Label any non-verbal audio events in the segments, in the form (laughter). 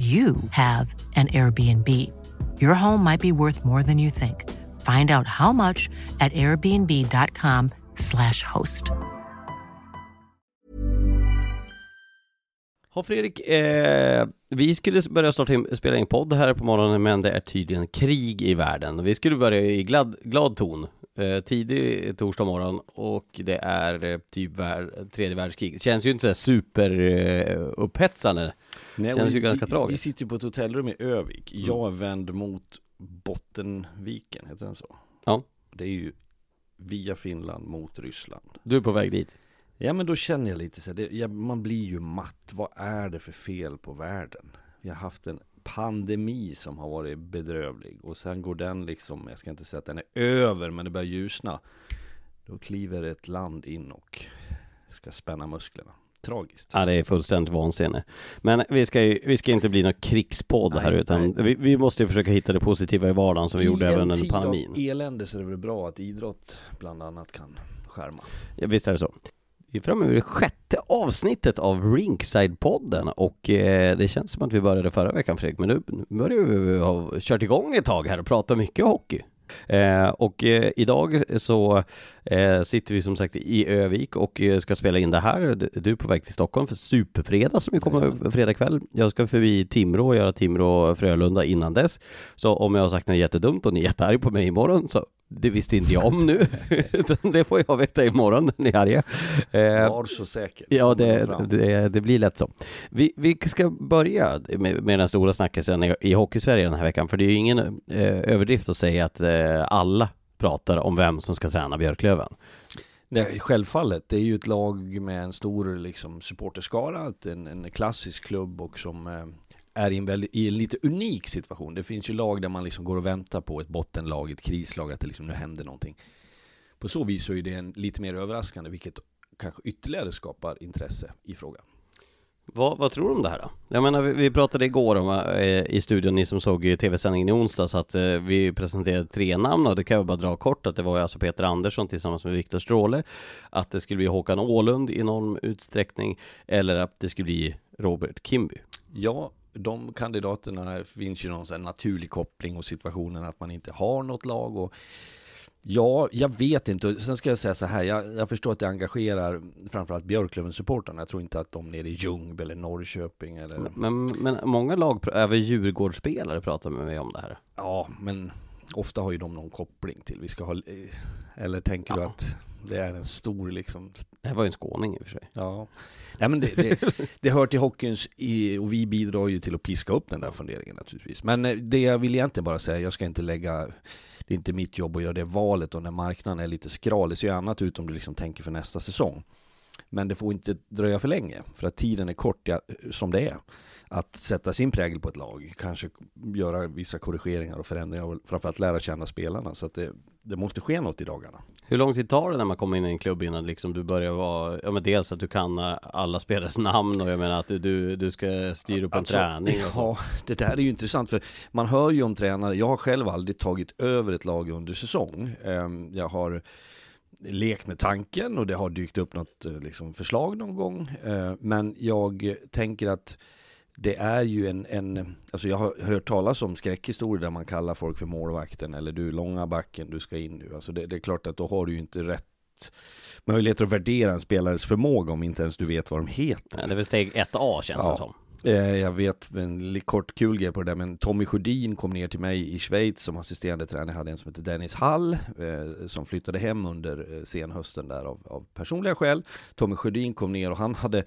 you have an Airbnb. Your home might be worth more than you think. Find out how much at airbnb.com/slash host. Ja Fredrik, eh, vi skulle börja starta in, spela in podd här på morgonen men det är tydligen krig i världen. Vi skulle börja i glad, glad ton, eh, tidig torsdag morgon och det är eh, typ vär, tredje världskrig. Det känns ju inte så superupphetsande. eh, upphetsande. Nej, Känns ju ganska vi, tragiskt. Vi sitter ju på ett hotellrum i Övik. Jag är vänd mot Bottenviken, heter den så? Ja. Det är ju via Finland mot Ryssland. Du är på väg dit. Ja men då känner jag lite så här, det, ja, man blir ju matt. Vad är det för fel på världen? Vi har haft en pandemi som har varit bedrövlig och sen går den liksom, jag ska inte säga att den är över men det börjar ljusna. Då kliver ett land in och ska spänna musklerna. Tragiskt. Ja, det är fullständigt vansinne. Men vi ska ju, vi ska inte bli någon krigspodd här Nej, utan nej. vi, vi måste ju försöka hitta det positiva i vardagen som vi gjorde I även en under tid av pandemin. elände så är det väl bra att idrott bland annat kan skärma. Ja, visst är det så. Vi är framme vid det sjätte avsnittet av Ringside-podden och eh, det känns som att vi började förra veckan Fredrik, men nu, nu börjar vi ha kört igång ett tag här och pratat mycket hockey. Eh, och eh, idag så eh, sitter vi som sagt i Övik och eh, ska spela in det här. Du- är på väg till Stockholm för Superfredag som vi kommer fredag kväll. Jag ska förbi Timrå och göra Timrå-Frölunda innan dess. Så om jag har sagt något jättedumt och ni är jättearg på mig imorgon så det visste inte jag om nu. (laughs) Det får jag veta imorgon när ni är arga. Eh, Var så säker. Ja, det, det, det blir lätt så. Vi, vi ska börja med, med den stora snackisen i, i Hockeysverige den här veckan, för det är ju ingen eh, överdrift att säga att eh, alla pratar om vem som ska träna Björklöven. Nej, självfallet. Det är ju ett lag med en stor liksom, supporterskara, en, en klassisk klubb och som eh, är i en, väldigt, i en lite unik situation. Det finns ju lag där man liksom går och väntar på ett bottenlag, ett krislag, att det liksom nu händer någonting. På så vis så är det en lite mer överraskande, vilket kanske ytterligare skapar intresse i frågan. Vad, vad tror du om det här då? Jag menar, vi, vi pratade igår om, eh, i studion, ni som såg tv-sändningen i onsdags, att eh, vi presenterade tre namn och det kan jag bara dra kort att det var ju alltså Peter Andersson tillsammans med Viktor Stråle, att det skulle bli Håkan Ålund i någon utsträckning, eller att det skulle bli Robert Kimby. Ja, de kandidaterna finns ju någon sån här naturlig koppling och situationen att man inte har något lag och Ja, jag vet inte. Sen ska jag säga så här, jag, jag förstår att det engagerar framförallt Björklöven-supportrarna. Jag tror inte att de nere i Ljungby eller Norrköping eller... Men, men många lag, även Djurgårdsspelare pratar med mig om det här. Ja, men ofta har ju de någon koppling till. Vi ska ha... Eller tänker du Ja. att det är en stor liksom... Det var ju en skåning i och för sig. Ja. Nej men det, det, det hör till hockeyns i, och vi bidrar ju till att piska upp den där funderingen naturligtvis. Men eh, det jag vill egentligen bara säga, jag ska inte lägga det är inte mitt jobb att göra det valet och när marknaden är lite skral, det ser ju annat ut om du liksom tänker för nästa säsong. Men det får inte dröja för länge, för att tiden är kort ja, som det är. Att sätta sin prägel på ett lag, kanske göra vissa korrigeringar och förändringar och framförallt lära känna spelarna. Så att det, det måste ske något i dagarna. Hur lång tid tar det när man kommer in i en klubb innan liksom du börjar vara, ja men dels att du kan eh, alla spelares namn och jag menar att du, du, du ska styra upp en Alltså, träning och så. Ja, det där är ju intressant för man hör ju om tränare, jag har själv aldrig tagit över ett lag under säsong. Ehm, Jag har lekt med tanken och det har dykt upp något eh, liksom, förslag någon gång. Eh, Men jag tänker att det är ju en, en, alltså jag har hört talas om skräckhistorier där man kallar folk för målvakten eller du långa backen, du ska in nu. Alltså det, det är klart att då har du ju inte rätt möjligheter att värdera en spelares förmåga om inte ens du vet vad de heter. Ja, det är väl steg 1A känns Ja. det som. Eh, jag vet en kort kul grej på det där, men Tommy Sjödin kom ner till mig i Schweiz som assisterande tränare. Jag hade en som heter Dennis Hall eh, som flyttade hem under eh, senhösten där av, av personliga skäl. Tommy Sjödin kom ner och han hade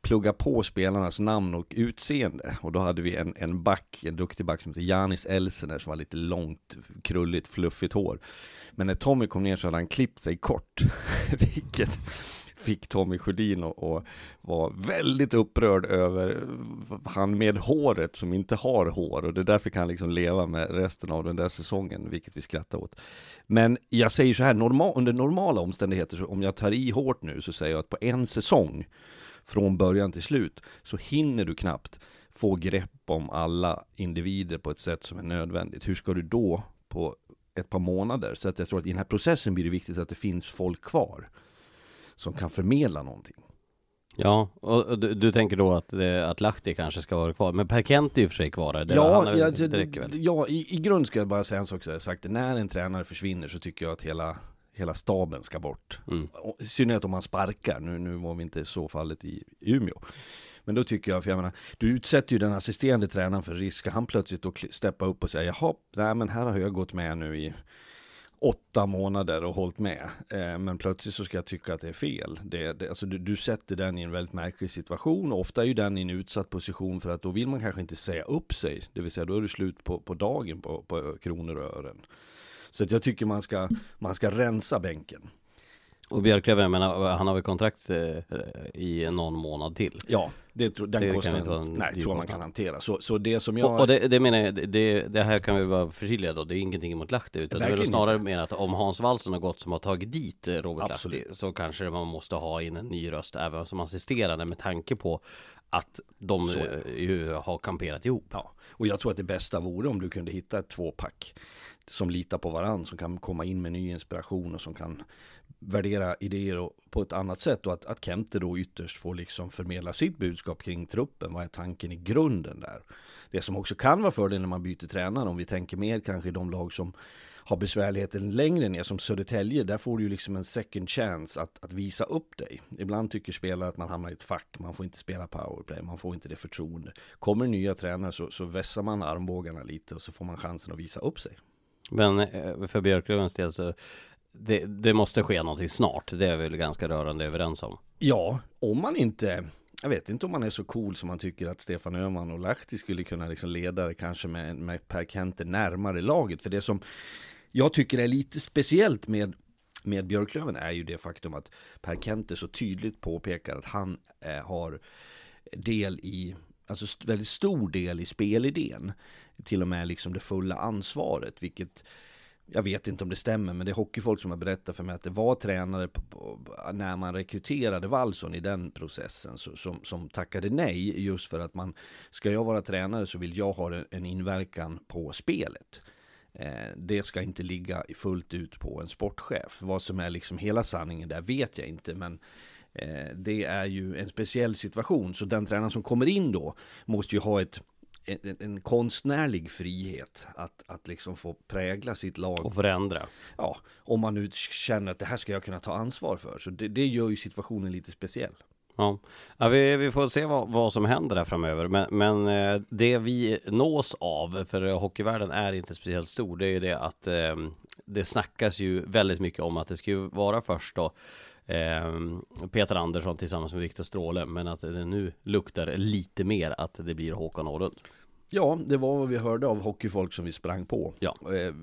pluggat på spelarnas namn och utseende. Och då hade vi en, en back, en duktig back som heter Janis Elsener som var lite långt, krulligt, fluffigt hår. Men när Tommy kom ner så hade han klippt sig kort. (laughs) Vilket fick Tommy Sjödin att vara väldigt upprörd över han med håret som inte har hår och det är därför kan han liksom leva med resten av den där säsongen, vilket vi skrattar åt. Men jag säger så här, normal, under normala omständigheter, så om jag tar i hårt nu så säger jag att på en säsong från början till slut så hinner du knappt få grepp om alla individer på ett sätt som är nödvändigt. Hur ska du då på ett par månader? Så att jag tror att i den här processen blir det viktigt att det finns folk kvar som kan förmedla någonting. Ja, och du, du tänker då att, eh, att Lahti kanske ska vara kvar, men Per Kent är ju för sig kvar det, Ja, han ja, det räcker väl? ja i, i grund ska jag bara säga en sak så jag sagt. När en tränare försvinner så tycker jag att hela, hela staben ska bort. Mm. I synnerhet om man sparkar, nu, nu var vi inte så fallet i Umeå. Men då tycker jag, för jag menar, du utsätter ju den assisterande tränaren för risk. Han plötsligt då steppa upp och säga, jaha, nej men här har jag gått med nu i åtta månader och hållit med. Eh, men plötsligt så ska jag tycka att det är fel. Det, det, alltså du, du sätter den i en väldigt märklig situation och ofta är ju den i en utsatt position för att då vill man kanske inte säga upp sig. Det vill säga då är det slut på, på dagen på, på kronor och ören. Så att jag tycker man ska, man ska rensa bänken. Och Björklöven, jag menar, han har väl kontrakt eh, i någon månad till? Ja, det, den Det kan kostnaden nej, tror jag man kan hantera. Så, så det som jag... Och, och det, det menar jag, det, det här kan vi vara förtydliga då, det är ingenting emot Lahti utan det är snarare mer att om Hans Wallson har gått som har tagit dit eh, Robert Absolut. Lahti så kanske man måste ha in en ny röst även som assisterande med tanke på att de Så eh, ju har kamperat ihop. Ja, och jag tror att det bästa vore om du kunde hitta ett tvåpack som litar på varandra, som kan komma in med ny inspiration och som kan värdera idéer på ett annat sätt och att, att Kente då ytterst får liksom förmedla sitt budskap kring truppen. Vad är tanken i grunden där? Det som också kan vara fördel när man byter tränare, om vi tänker mer kanske i de lag som har besvärligheten längre ner som Södertälje, där får du ju liksom en second chance att, att visa upp dig. Ibland tycker spelare att man hamnar i ett fack, man får inte spela powerplay, man får inte det förtroende. Kommer nya tränare så, så vässar man armbågarna lite och så får man chansen att visa upp sig. Men eh, för Björklövens del så det, det måste ske någonting snart, det är vi väl ganska rörande överens om. Ja, om man inte jag vet inte om man är så cool som man tycker att Stefan Öhman och Lahti skulle kunna liksom leda det kanske med, med Per Kenter närmare laget. För det som jag tycker är lite speciellt med, med Björklöven är ju det faktum att Per Kenter så tydligt påpekar att han eh, har del i, alltså st- väldigt stor del i spelidén. Till och med liksom det fulla ansvaret, vilket jag vet inte om det stämmer, men det är hockeyfolk som har berättat för mig att det var tränare på, på, när man rekryterade Wallson i den processen så, som, som tackade nej just för att man, ska jag vara tränare så vill jag ha en, en inverkan på spelet. Eh, det ska inte ligga fullt ut på en sportchef. Vad som är liksom hela sanningen där vet jag inte, men eh, det är ju en speciell situation. Så den tränaren som kommer in då måste ju ha ett en, en konstnärlig frihet att, att liksom få prägla sitt lag Och förändra. ja, om man nu känner att det här ska jag kunna ta ansvar för. Så det, det gör ju situationen lite speciell. Ja, ja vi, vi får se vad, vad som händer där framöver. Men, men eh, det vi nås av, för hockeyvärlden är inte speciellt stor, det är ju det att eh, det snackas ju väldigt mycket om att det ska ju vara först då Ehm, Peter Andersson tillsammans med Viktor Stråle, men att det nu luktar lite mer att det blir Håkan Åhlund. Ja, det var vad vi hörde av hockeyfolk som vi sprang på. Ja. Eh,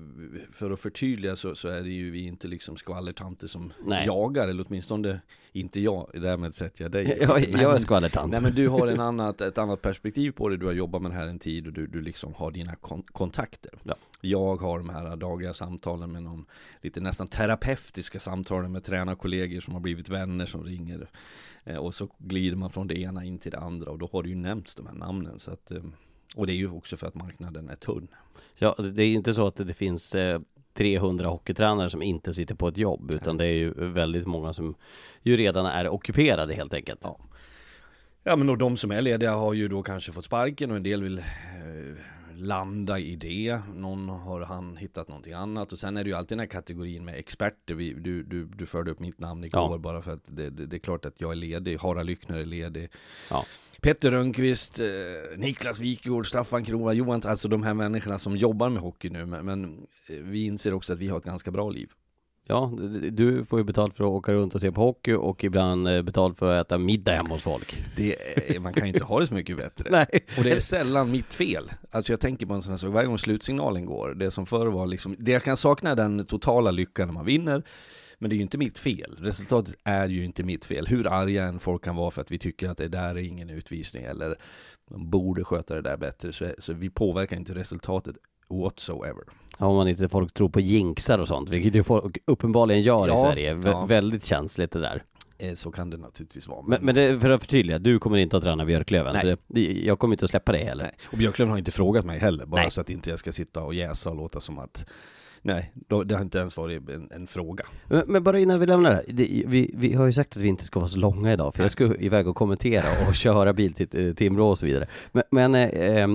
För att förtydliga så, så är det ju vi inte liksom skvallertanter som Nej. jagar, eller åtminstone inte jag. Därmed sätter jag dig. (laughs) Jag, Nej, jag är skvallertant. Nej men du har en (laughs) annat, ett annat perspektiv på det, du har jobbat med det här en tid och du, du liksom har dina kon- kontakter. Ja. Jag har de här dagliga samtalen med någon, lite nästan terapeutiska samtalen med tränarkollegor som har blivit vänner som ringer. Eh, och så glider man från det ena in till det andra och då har det ju nämnts de här namnen. Så att, eh, och det är ju också för att marknaden är tunn. Ja, det är inte så att det finns eh, 300 hockeytränare som inte sitter på ett jobb, utan det är ju väldigt många som ju redan är ockuperade helt enkelt. Ja. Ja men och de som är lediga har ju då kanske fått sparken och en del vill eh, landa i det. Någon har han hittat någonting annat och sen är det ju alltid den här kategorin med experter. Vi, du, du, du förde upp mitt namn igår Ja. bara för att det, det, det är klart att jag är ledig. Harald Lyckner är ledig. Ja. Petter Rönnqvist, eh, Niklas Wikegård, Staffan Krova, Johan, alltså de här människorna som jobbar med hockey nu. Men, men eh, vi inser också att vi har ett ganska bra liv. Ja, du får ju betalt för att åka runt och se på hockey och ibland eh, betalt för att äta middag hemma hos folk. Det man kan ju inte ha det så mycket bättre. (laughs) Nej. Och det är sällan mitt fel. Alltså jag tänker på en sån här sak, varje gång slutsignalen går, det som förr var liksom, det jag kan sakna är den totala lyckan när man vinner. Men det är ju inte mitt fel. Resultatet är ju inte mitt fel. Hur arga än folk kan vara för att vi tycker att det där är ingen utvisning eller de borde sköta det där bättre. Så, så vi påverkar inte resultatet whatsoever. Ja, om man inte folk tror på jinxar och sånt, vilket ju folk uppenbarligen gör Ja, i Sverige. Vä- ja. Väldigt känsligt det där. Eh, Så kan det naturligtvis vara. Men, men det, för att förtydliga, du kommer inte att träna Björklöven. Nej. Det, jag kommer inte att släppa dig heller. Nej. Och Björklund har inte frågat mig heller, bara Nej. så att inte jag ska sitta och jäsa och låta som att Nej, då, det har inte ens varit en, en fråga. Men, men bara innan vi lämnar det, här, det vi, vi har ju sagt att vi inte ska vara så långa idag, för jag ska iväg och kommentera och (laughs) köra bil till eh, Timrå och så vidare. Men, men eh, eh,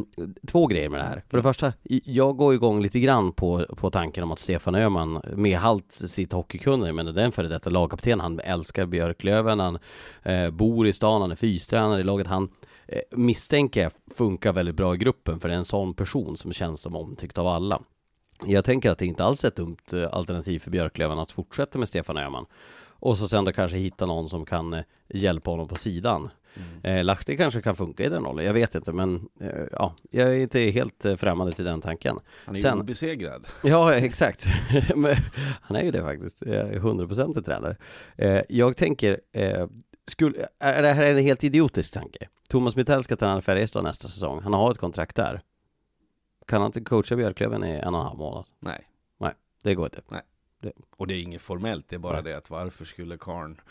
två grejer med det här. För det första, jag går igång lite grann på, på tanken om att Stefan Öhman med allt sitt hockeykunnande, men den före detta lagkapten, han älskar Björklöven, han eh, bor i stan, han är fystränare i laget, han eh, misstänker jag funkar väldigt bra i gruppen, för det är en sån person som känns som omtyckt av alla. Jag tänker att det inte alls är ett dumt eh, alternativ för Björklöven att fortsätta med Stefan Öhman. Och så sen då kanske hitta någon som kan eh, hjälpa honom på sidan. Eh, Lahti kanske kan funka i den rollen, jag vet inte men eh, ja, jag är inte helt främmande till den tanken. Han är ju Sen- obesegrad. (laughs) Ja, exakt. (laughs) Han är ju det faktiskt. Jag är 100% tränare. Eh, jag tänker, eh, skulle, är det här en helt idiotisk tanke? Thomas Mittell ska träna Färjestad nästa säsong. Han har ett kontrakt där. Kan han inte coacha Björklöven i en och en halv månad? Nej. Det går inte. Och det är inget formellt, det är bara det att varför skulle karn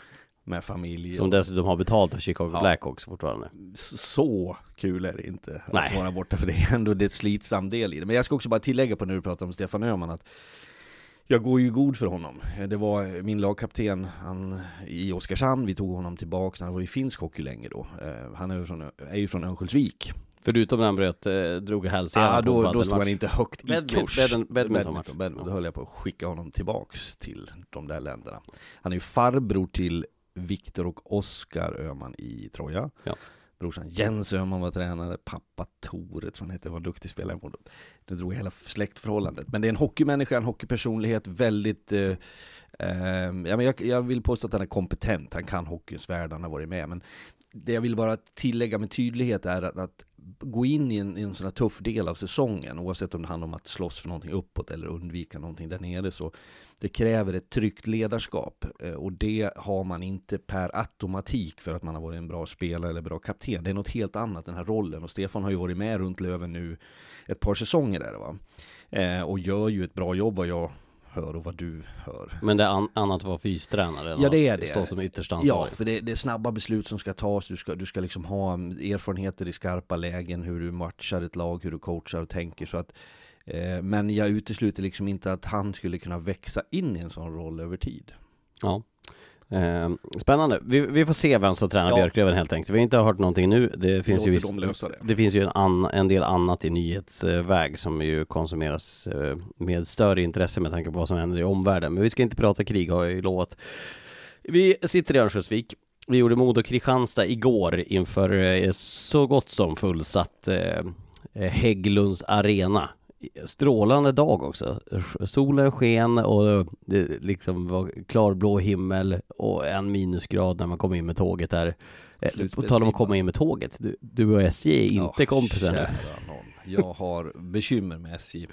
med familj Som och dessutom har betalt av Chicago Ja. Blackhawks fortfarande. så kul är det inte Nej. att vara borta för det är ändå det är ett slitsam del i det. Men jag ska också bara tillägga på när du pratar om Stefan Öhman att jag går ju god för honom. Det var min lagkapten han, i Oskarshamn, vi tog honom tillbaka, han var i finsk hockey länge då. Eh, Han är ju från, är ju från Örnsköldsvik. Förutom när han bröt, eh, drog hälsenan Ah, på då, då paddelmatch. stod han inte högt i Badmin- kurs. badmin- badminton, badminton, match. badminton. Då höll jag på att skicka honom tillbaks till de där länderna. Han är ju farbror till Viktor och Oskar Öhman i Troja. Ja. Brorsan Jens Öhman var tränare, pappa Tore tror han hette, var duktig spelare. Det drog hela släktförhållandet. Men det är en hockeymänniska, en hockeypersonlighet, väldigt eh, eh, ja, men jag, jag vill påstå att han är kompetent, han kan hockeyns värld, han har varit med. Men det jag vill bara tillägga med tydlighet är att, att gå in i en, i en sån här tuff del av säsongen, oavsett om det handlar om att slåss för någonting uppåt eller undvika någonting där nere, så det kräver ett tryggt ledarskap. Eh, och det har man inte per automatik för att man har varit en bra spelare eller bra kapten. Det är något helt annat, den här rollen. Och Stefan har ju varit med runt Löven nu ett par säsonger där va. Eh, och gör ju ett bra jobb vad jag hör och vad du hör. Men det är an- annat att vara fystränare än Ja, det är det. stå som yttersta Ja, ansvarig. för det, det är snabba beslut som ska tas. Du ska, du ska liksom ha erfarenheter i skarpa lägen, hur du matchar ett lag, hur du coachar och tänker. Så att, eh, men jag utesluter liksom inte att han skulle kunna växa in i en sån roll över tid. Ja. Eh, spännande. Vi, vi får se vem som tränar Ja. Björklöven helt enkelt. Vi har inte hört någonting nu. Det finns ju Låter viss, dem lösa det. det finns ju en, an, en del annat i nyhetsväg som ju konsumeras eh, med större intresse med tanke på vad som händer i omvärlden. Men vi ska inte prata krig har jag ju lovat. Vi sitter i Örnsköldsvik. Vi gjorde Modo Kristianstad igår inför eh, så gott som fullsatt eh, Hägglunds arena. Strålande dag också. Solen sken och det liksom var klarblå himmel och en minusgrad när man kom in med tåget där. Eh, På tal om att komma in med tåget, du, du och SJ är inte Ja, kompisar nu. Jag har bekymmer med SJ.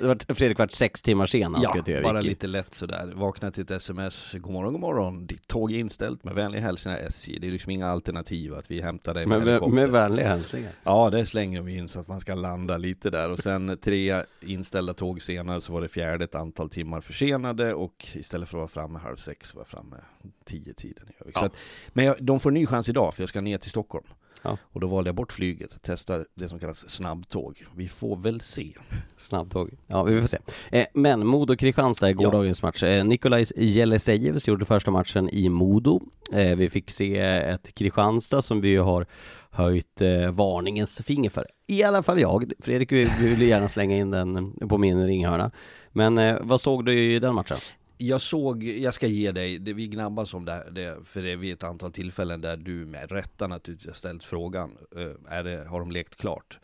Det var Fredrik vart sex timmar sen han Ja, skulle till bara lite lätt sådär. Vakna till ett sms. God morgon, god morgon. Ditt tåg är inställt med vänliga hälsningar SJ. Det är liksom inga alternativ att vi hämtar dig med, Men med, med vänliga hälsningar. Ja, det slänger vi in så att man ska landa lite där. Och sen tre inställda tåg senare så var det fjärde ett antal timmar försenade. Och istället för att vara framme halv sex var jag framme tio tiden i Övik. Ja. Att, men jag, de får en ny chans idag för jag ska ner till Stockholm. Ja. Och då valde jag bort flyget, testar det som kallas snabbtåg. Vi får väl se. Snabbtåg. Ja, vi får se. Eh, men Modo Kristianstad i Ja. gårdagens match. Eh, Nikolajs Jelesejevs gjorde första matchen i Modo. Eh, vi fick se ett Kristianstad som vi har höjt eh, varningens finger för. I alla fall jag. Fredrik vill vill gärna slänga in den på min ringhörna. Men eh, vad såg du i den matchen? Jag såg, jag ska ge dig, det, vi gnabbas om det, det för det är vid ett antal tillfällen där du med rätta naturligtvis har ställt frågan, eh, är det, har de lekt klart?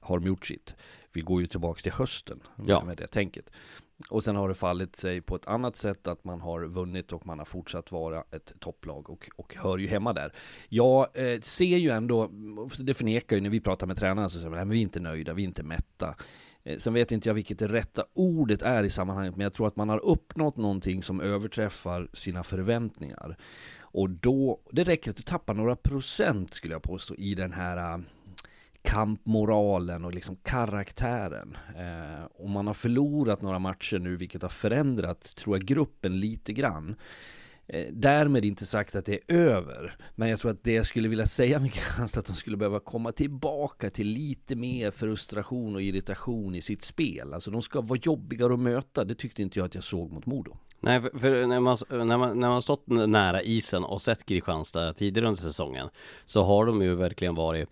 har de gjort sitt. Vi går ju tillbaks till hösten Ja. med det tänket. Och sen har det fallit sig på ett annat sätt att man har vunnit och man har fortsatt vara ett topplag och, och hör ju hemma där. Jag eh, ser ju ändå, det förnekar ju när vi pratar med tränarna så säger man, "Nej, men vi är inte nöjda, vi är inte mätta. Eh, sen vet inte jag vilket det rätta ordet är i sammanhanget, men jag tror att man har uppnått någonting som överträffar sina förväntningar. Och då, det räcker att du tappar några procent skulle jag påstå i den här äh, kampmoralen och liksom karaktären. Eh, och man har förlorat några matcher nu, vilket har förändrat, tror jag, gruppen lite grann. Eh, därmed inte sagt att det är över, men jag tror att det jag skulle vilja säga med Kristianstad, att de skulle behöva komma tillbaka till lite mer frustration och irritation i sitt spel. Alltså de ska vara jobbigare att möta, det tyckte inte jag att jag såg mot Modo. Nej, för, för när, man, när, man, när man stått nära isen och sett Kristianstad tidigare under säsongen så har de ju verkligen varit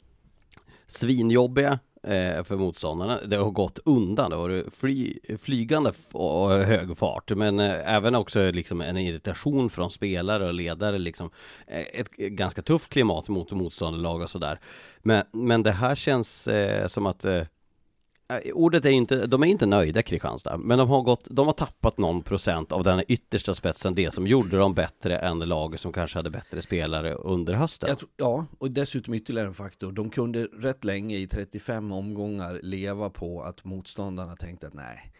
svinjobbiga Eh, för motståndarna. Det har gått undan, det har varit fly, flygande och hög fart men eh, även också liksom en irritation från spelare och ledare liksom. Eh, ett ganska tufft klimat mot motståndarlag och sådär. Men, men det här känns eh, som att Eh, Ordet är inte, de är inte nöjda Kristianstad, men de har gått, de har tappat någon procent av den yttersta spetsen, det som gjorde dem bättre än laget som kanske hade bättre spelare under hösten. Tror, ja, och dessutom ytterligare en faktor. De kunde rätt länge i 35 omgångar leva på att motståndarna tänkte att nej,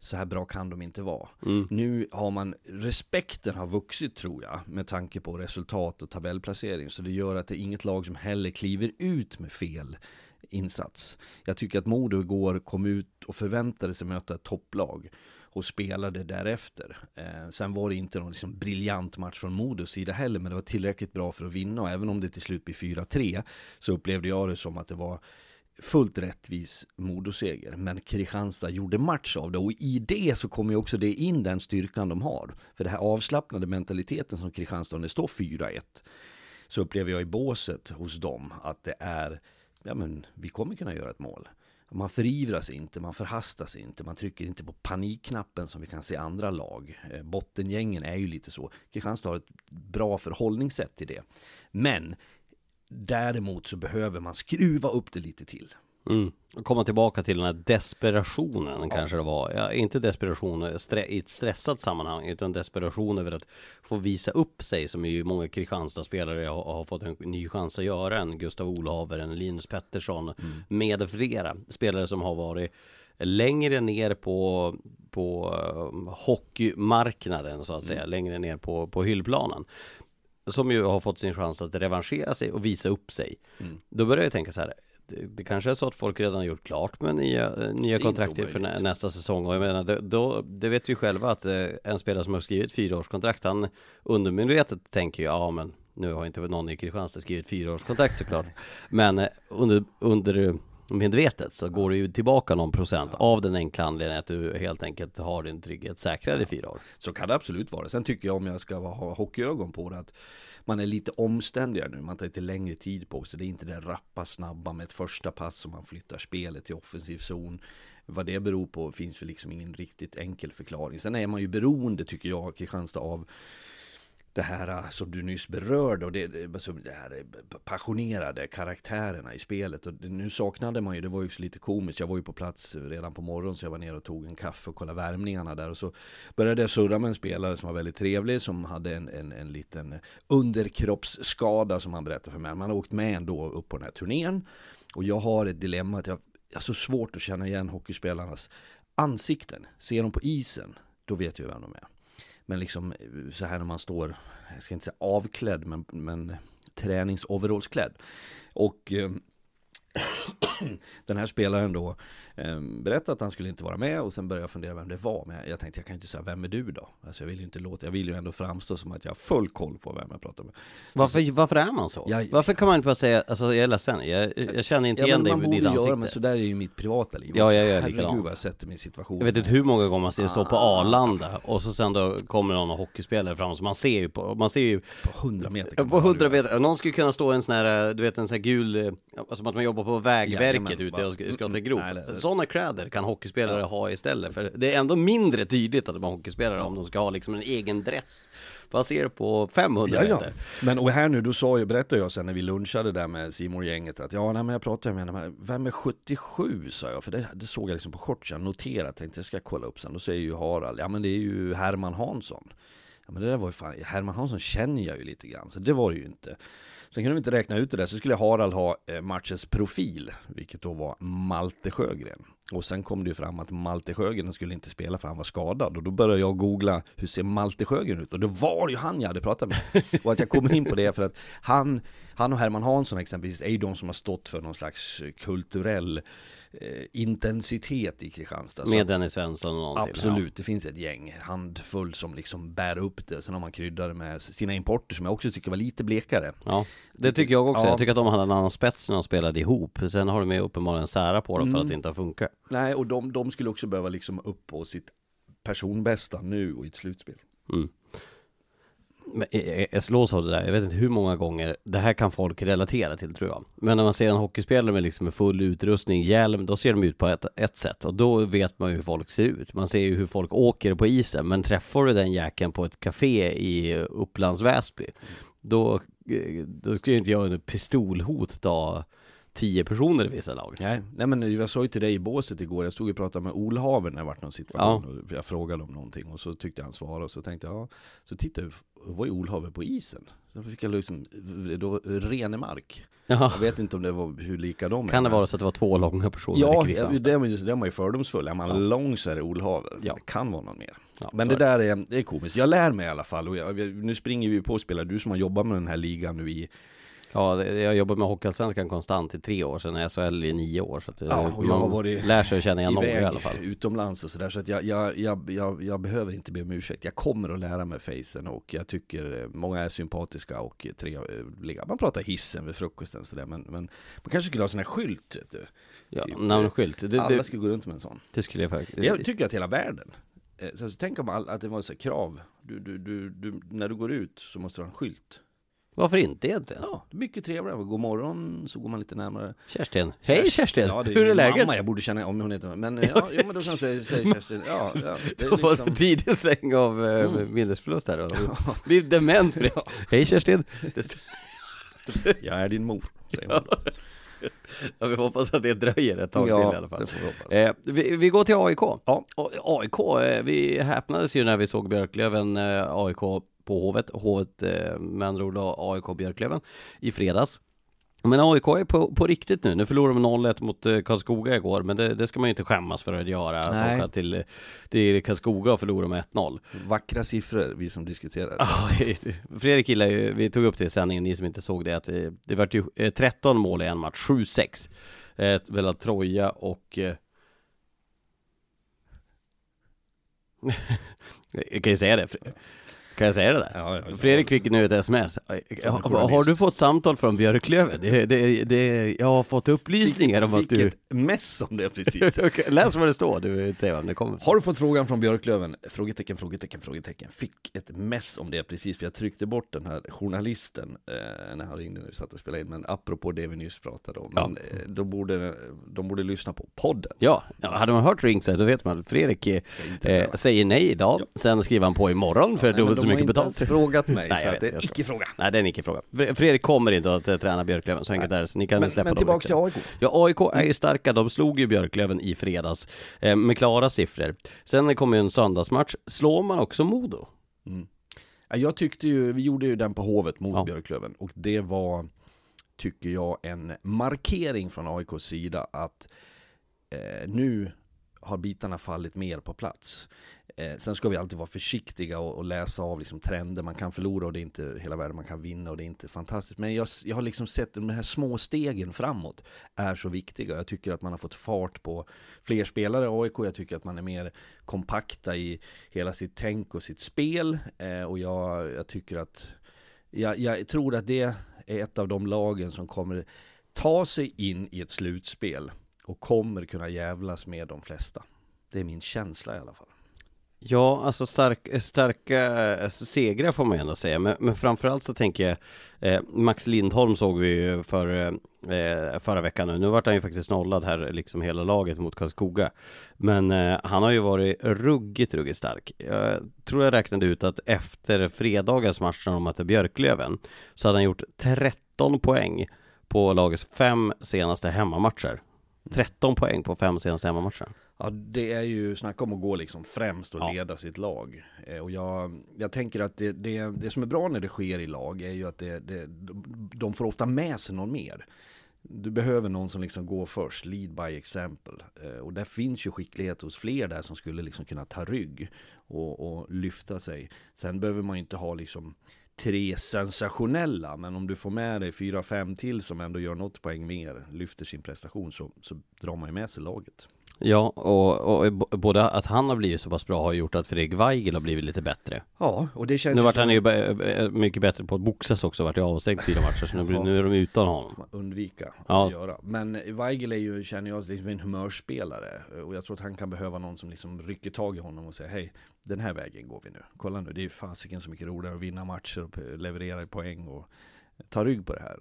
så här bra kan de inte vara. Mm. Nu har man, respekten har vuxit tror jag, med tanke på resultat och tabellplacering. Så det gör att det är inget lag som heller kliver ut med fel insats. Jag tycker att Modo igår kom ut och förväntade sig möta ett topplag och spelade därefter. Eh, sen var det inte någon liksom briljant match från Modos sida heller, men det var tillräckligt bra för att vinna och även om det till slut blir 4-3 så upplevde jag det som att det var fullt rättvis Modoseger. Men Kristianstad gjorde match av det och i det så kommer ju också det in den styrkan de har. För det här avslappnade mentaliteten som Kristianstad, när det står 4-1, så upplever jag i båset hos dem att det är, ja men vi kommer kunna göra ett mål. Man förivras inte, man förhastas inte, man trycker inte på panikknappen som vi kan se i andra lag. Eh, bottengängen är ju lite så. Kristianstad har ett bra förhållningssätt till det. Men däremot så behöver man skruva upp det lite till. Mm. Komma tillbaka till den här desperationen kanske det var. Ja, inte desperation i ett stressat sammanhang utan desperation över att få visa upp sig som ju många Kristianstad-spelare har, har fått en ny chans att göra. En Gustav Olhaver, en Linus Pettersson med flera spelare som har varit längre ner på, på eh, hockeymarknaden så att säga, längre ner på, på hyllplanen som ju har fått sin chans att revanschera sig och visa upp sig. Då börjar jag tänka så här, det, det kanske är så att folk redan har gjort klart med nya, eh, nya kontrakt för nä, nästa säsong. Och jag menar, det, då, det vet vi själva att eh, en spelare som har skrivit fyraårskontrakt, han undermedvetet tänker ju, ja men nu har inte någon i Kristianstad skrivit fyraårskontrakt såklart. (laughs) Men eh, under, under medvetet så går det ju tillbaka någon procent av den enkla anledningen att du helt enkelt har din trygghet säkrad i fyra år. Så kan det absolut vara. Sen tycker jag om jag ska ha hockeyögon på det att man är lite omständigare nu. Man tar lite längre tid på sig. Det är inte det rappa snabba med ett första pass som man flyttar spelet till offensiv zon. Vad det beror på finns väl liksom ingen riktigt enkel förklaring. Sen är man ju beroende tycker jag, Kristianstad, av det här ah, som du nyss berörde och det, det, alltså, här eh, passionerade karaktärerna i spelet. Och det, nu saknade man ju, det var ju lite komiskt, jag var ju på plats redan på morgonen så jag var nere och tog en kaffe och kollade värmningarna där och så började jag surra med en spelare som var väldigt trevlig som hade en, en, en liten underkroppsskada som han berättade för mig. Man har åkt med ändå upp på den här turnén och jag har ett dilemma att jag jag har så svårt att känna igen hockeyspelarnas ansikten. Ser de på isen, då vet jag vem de är. Men liksom eh, så här när man står, jag ska inte säga avklädd, men, men träningsoverallsklädd. Och eh, (coughs) den här spelaren då eh, berättade att han skulle inte vara med och sen började jag fundera vem det var. Men jag, jag tänkte jag kan inte säga, vem är du då? Alltså jag vill ju inte låta, jag vill ju ändå framstå som att jag har full koll på vem jag pratar med. Varför, varför är man så? Jag- varför kan man inte bara säga, alltså jag är ledsen, jag, jag känner inte Ja, igen dig man med borde ditt göra, ansikte. men så där är ju mitt privata liv Ja, jag gör Herregud likadant. vad jag sätter mig i situation. Jag vet inte hur många gånger man ser stå på Ah. Arlanda och så sen då kommer någon hockeyspelare fram så man ser ju på, man ser ju På 100 meter på man ha 100 lurat. meter, någon skulle kunna stå i en sån här, du vet en sån här gul, eh, som att man jobbar jobbar på Vägverket Jajamän, ute bara- ska till grop. nej, det- Sådana kläder kan hockeyspelare ha istället. För det är ändå mindre tydligt att de är hockeyspelare om de ska ha liksom en egen dress. Vad ser på 500 Ja, ja. meter? Men och här nu, då sa jag, berättade jag sen när vi lunchade där med simor gänget att ja, nej, men jag pratade med här, vem är 77 sa jag, för det, det såg jag liksom på shortsen, noterat, tänkte jag ska kolla upp sen, då säger ju Harald, ja men det är ju Herman Hansson. Ja men det där var ju fan, Herman Hansson känner jag ju lite grann, så det var det ju inte. Sen kunde vi inte räkna ut det där, så skulle Harald ha eh, matchens profil, vilket då var Malte Sjögren. Och sen kom det ju fram att Malte Sjögren skulle inte spela för han var skadad. Och då började jag googla, hur ser Malte Sjögren ut? Och det var ju han jag hade pratat med. Och att jag kommer in på det för att han, han och Herman Hansson exempelvis är ju de som har stått för någon slags kulturell eh, intensitet i Kristianstad. Med att- Dennis Svensson och någonting. Absolut, det finns ett gäng handfull som liksom bär upp det. Sen har man kryddat det med sina importer som jag också tycker var lite blekare. Ja. ja, det tycker jag också. Ja. Jag tycker att de hade en annan spets när de spelade ihop. Sen har de ju uppenbarligen sära på dem för Mm. att det inte har funkat. Nej, och de, de skulle också behöva liksom upp på sitt personbästa nu och i ett slutspel. Mm. Men eh, eh, jag- slås av det där, jag vet inte hur många gånger, det här kan folk relatera till tror jag. Men när man ser en hockeyspelare med liksom full utrustning, hjälm, då ser de ut på ett, ett sätt. Och då vet man ju hur folk ser ut. Man ser ju hur folk åker på isen. Men träffar du den jäkeln på ett café i Upplands Väsby, då, eh, då skulle ju inte jag under pistolhot ta tio personer i vissa lag. Nej, nej men jag sa ju till dig i båset igår, jag stod och pratade med Olhaver när det vart någon situation och jag frågade om någonting och så tyckte han svara och så tänkte jag, ja, så tittade jag, var ju Olhaver på isen. Då fick jag liksom, då, Renemark. Jaha. Jag vet inte om det var hur lika de är. Kan det vara så att det var två långa personer Ja, i Kristianstad? det är man ju, fördomsfull. Är man Ja. lång så är det Olhaver. Ja. Det kan vara någon mer. Ja, Men det är där är, det är komiskt. Jag lär mig i alla fall. Och jag, nu springer vi på spelare. Du som har jobbat med den här ligan nu i... Ja, jag jobbar med Hockeyallsvenskan konstant i tre år, sen SHL i nio år. Så att det- Ja, jag har varit lär sig att känna igen några i alla fall. utomlands och sådär. Så att jag, jag, jag, jag, jag behöver inte be om ursäkt. Jag kommer att lära mig facen och jag tycker eh, många är sympatiska och trevliga. Man pratar hissen vid frukosten sådär. Men, men man kanske skulle ha sån här skylt. Vet du. Ja, Typ, namnskylt, det, Alla det, skulle gå runt med en sån. det skulle jag faktiskt... Jag tycker att hela världen eh, så tänk om all, att det var så krav du, du, du, du, När du går ut så måste du ha en skylt Varför inte egentligen? Ja, mycket trevligare, god morgon, så går man lite närmare Kerstin, hej Kerstin! Ja, det Hur är min läget? mamma, jag borde känna om hon heter Men (laughs) ja, ja men då jag säga, säga Kerstin, ja, ja det har (laughs) fått en liksom, tidig släng av eh, Mm. minnesförlust här då. Blir dement för det. Hej Kerstin! (laughs) Jag är din mor, säger hon då. ja, vi hoppas att det dröjer ett tag till i alla fall. vi Eh, vi, vi går till AIK. Ja. AIK, eh, vi häpnades ju när vi såg Björklöven eh, AIK på Hovet. Hovet eh, med andra ord AIK Björklöven i fredags. Men AIK är på, på riktigt nu. Nu förlorade de 0-1 mot eh, Karlskoga igår, men det, det ska man ju inte skämmas för att göra. Att Nej. åka till, till Karlskoga och förlora med 1-0. Vackra siffror, vi som diskuterar (laughs) Fredrik gillar ju, vi tog upp det i sändningen, ni som inte såg det, att det, det vart ju eh, 13 mål i en match, 7-6. Eh, mellan Troja och... Eh, (laughs) jag kan ju säga det. Kan jag säga det där? Ja, ja, ja. Fredrik fick nu ett sms. Har, har du fått samtal från Björklöven? Det, det, det, jag har fått upplysningar om att Fick du... ett mess om det precis (laughs) Läs vad det står, du säga vem det kommer Har du fått frågan från Björklöven? Frågetecken, frågetecken, frågetecken. Fick ett mess om det precis, för jag tryckte bort den här journalisten eh, när han ringde när vi satt och spelade in. Men apropå det vi nyss pratade om, Ja. men, eh, då borde, de borde lyssna på podden. Ja, ja, hade man hört Ringside då vet man att Fredrik eh, säger nej idag, Ja. sen skriver han på imorgon för Nej, mycket inte betalt. ens frågat mig, (laughs) Nej, så jag vet, det är jag icke fråga. Nej, det är en icke-fråga. Fre- Fredrik kommer inte att eh, träna Björklöven, så enkelt är det, så ni kan Men, släppa men dem tillbaks till. AIK. Ja, AIK är ju starka, de slog ju Björklöven i fredags eh, med klara siffror. Sen kommer ju en söndagsmatch, slår man också Modo? Mm. Ja, Jag tyckte ju, vi gjorde ju den på Hovet mot Ja. Björklöven och det var, tycker jag, en markering från AIKs sida att eh, nu har bitarna fallit mer på plats. Eh, sen ska vi alltid vara försiktiga och, och läsa av liksom trender. Man kan förlora och det är inte hela världen. Man kan vinna och det är inte fantastiskt. Men jag, jag har liksom sett de här små stegen framåt är så viktiga. Jag tycker att man har fått fart på fler spelare i AIK. Jag tycker att man är mer kompakta i hela sitt tänk och sitt spel. Eh, och jag, jag tycker att jag, jag tror att det är ett av de lagen som kommer ta sig in i ett slutspel och kommer kunna jävlas med de flesta. Det är min känsla i alla fall. Ja, alltså stark, starka eh, segrar får man ju ändå säga, men, men framförallt så tänker jag eh, Max Lindholm såg vi ju för, eh, eh, förra veckan nu. Nu vart han ju faktiskt nollad här, liksom hela laget mot Karlskoga. Men eh, han har ju varit ruggigt, ruggigt stark. Jag tror jag räknade ut att efter fredagens match när de mötte Björklöven så hade han gjort 13 poäng på lagets fem senaste hemmamatcher. 13 poäng på fem senaste hemmamatcher. Ja, det är ju, snacka om att gå liksom främst och Ja. leda sitt lag. Eh, och jag, jag tänker att det, det, det som är bra när det sker i lag är ju att det, det, de- får ofta med sig någon mer. Du behöver någon som liksom går först, lead by example. Eh, och där finns ju skicklighet hos fler där som skulle liksom kunna ta rygg och, och lyfta sig. Sen behöver man ju inte ha liksom tre sensationella, men om du får med dig fyra, fem till som ändå gör något poäng mer, lyfter sin prestation, så, så drar man ju med sig laget. Ja, och, och både att han har blivit så pass bra har gjort att Fredrik Weigel har blivit lite bättre. Ja, och det känns Nu vart han ju mycket bättre på att boxas också, vart ju avstängd fyra matcher, så nu, blir, nu är de utan honom. undvika Ja. att göra. Men Weigel är ju, känner jag, liksom en humörspelare. Och jag tror att han kan behöva någon som liksom rycker tag i honom och säger hej, den här vägen går vi nu. Kolla nu, det är ju fasiken så mycket roligare att vinna matcher och leverera poäng och ta rygg på det här.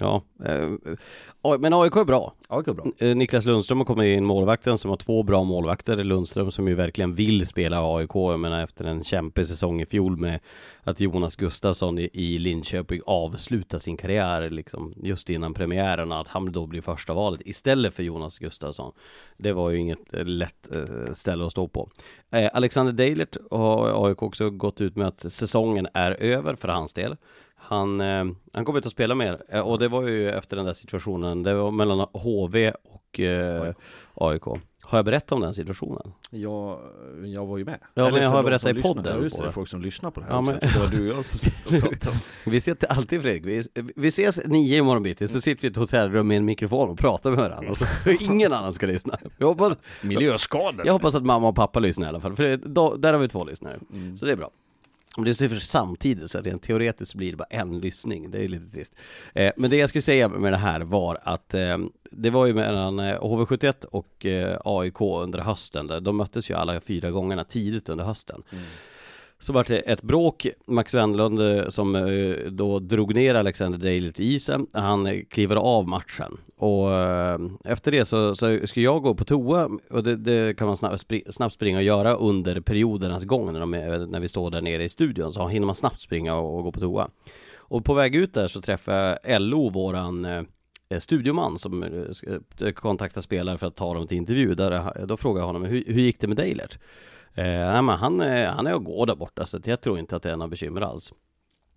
Ja, eh, men AIK är bra. Det går bra. Eh, Niklas Lundström har kommit in, målvakten som har två bra målvakter. Lundström som ju verkligen vill spela AIK, jag menar efter en kämpig säsong i fjol med att Jonas Gustafsson i, Linköping avslutar sin karriär liksom just innan premiären att han då blir första valet istället för Jonas Gustafsson. Det var ju inget eh, lätt ställe att stå på. Alexander Deilert har AIK också gått ut med att säsongen är över för hans del. Han, eh, han kommer inte att spela mer eh, och det var ju efter den där situationen, det var mellan HV och eh, AIK. Har jag berättat om den situationen? Jag, jag var ju med. Ja, men Eller jag för har berättat i podden Ja, just det, är folk som lyssnar på det här Ja, men- Jag det var du och jag som satt och pratade om. (laughs) Vi sitter alltid Fredrik, vi, vi ses nio imorgon bitti, så sitter vi i ett hotellrum med en mikrofon och pratar med varandra och så (laughs) ingen annan ska lyssna. Jag hoppas, Miljöskador! jag hoppas att mamma och pappa lyssnar i alla fall, för det, då, där har vi två lyssnare. Mm. Så det är bra. Om det är för samtidigt så rent teoretiskt blir det bara en lyssning, det är lite trist. Eh, men det jag skulle säga med det här var att eh, det var ju mellan eh, HV71 och eh, AIK under hösten, de möttes ju alla fyra gångerna tidigt under hösten. Mm. Så var det ett bråk, Max Wendlund eh, som eh, då drog ner Alexander Daley till isen, han eh, kliver av matchen. Och efter det så, så ska jag gå på toa, och det, det kan man snabbt, snabbt springa och göra under periodernas gång när, de när vi står där nere i studion, så hinner man snabbt springa och, och gå på toa. Och på väg ut där så träffar jag LO, våran studioman som kontaktar spelare för att ta dem till intervju. Där, då frågar jag honom, hur, hur gick det med Deilert? Eh, nej, men han, han är och går där borta, så att jag tror inte att det är några bekymmer alls.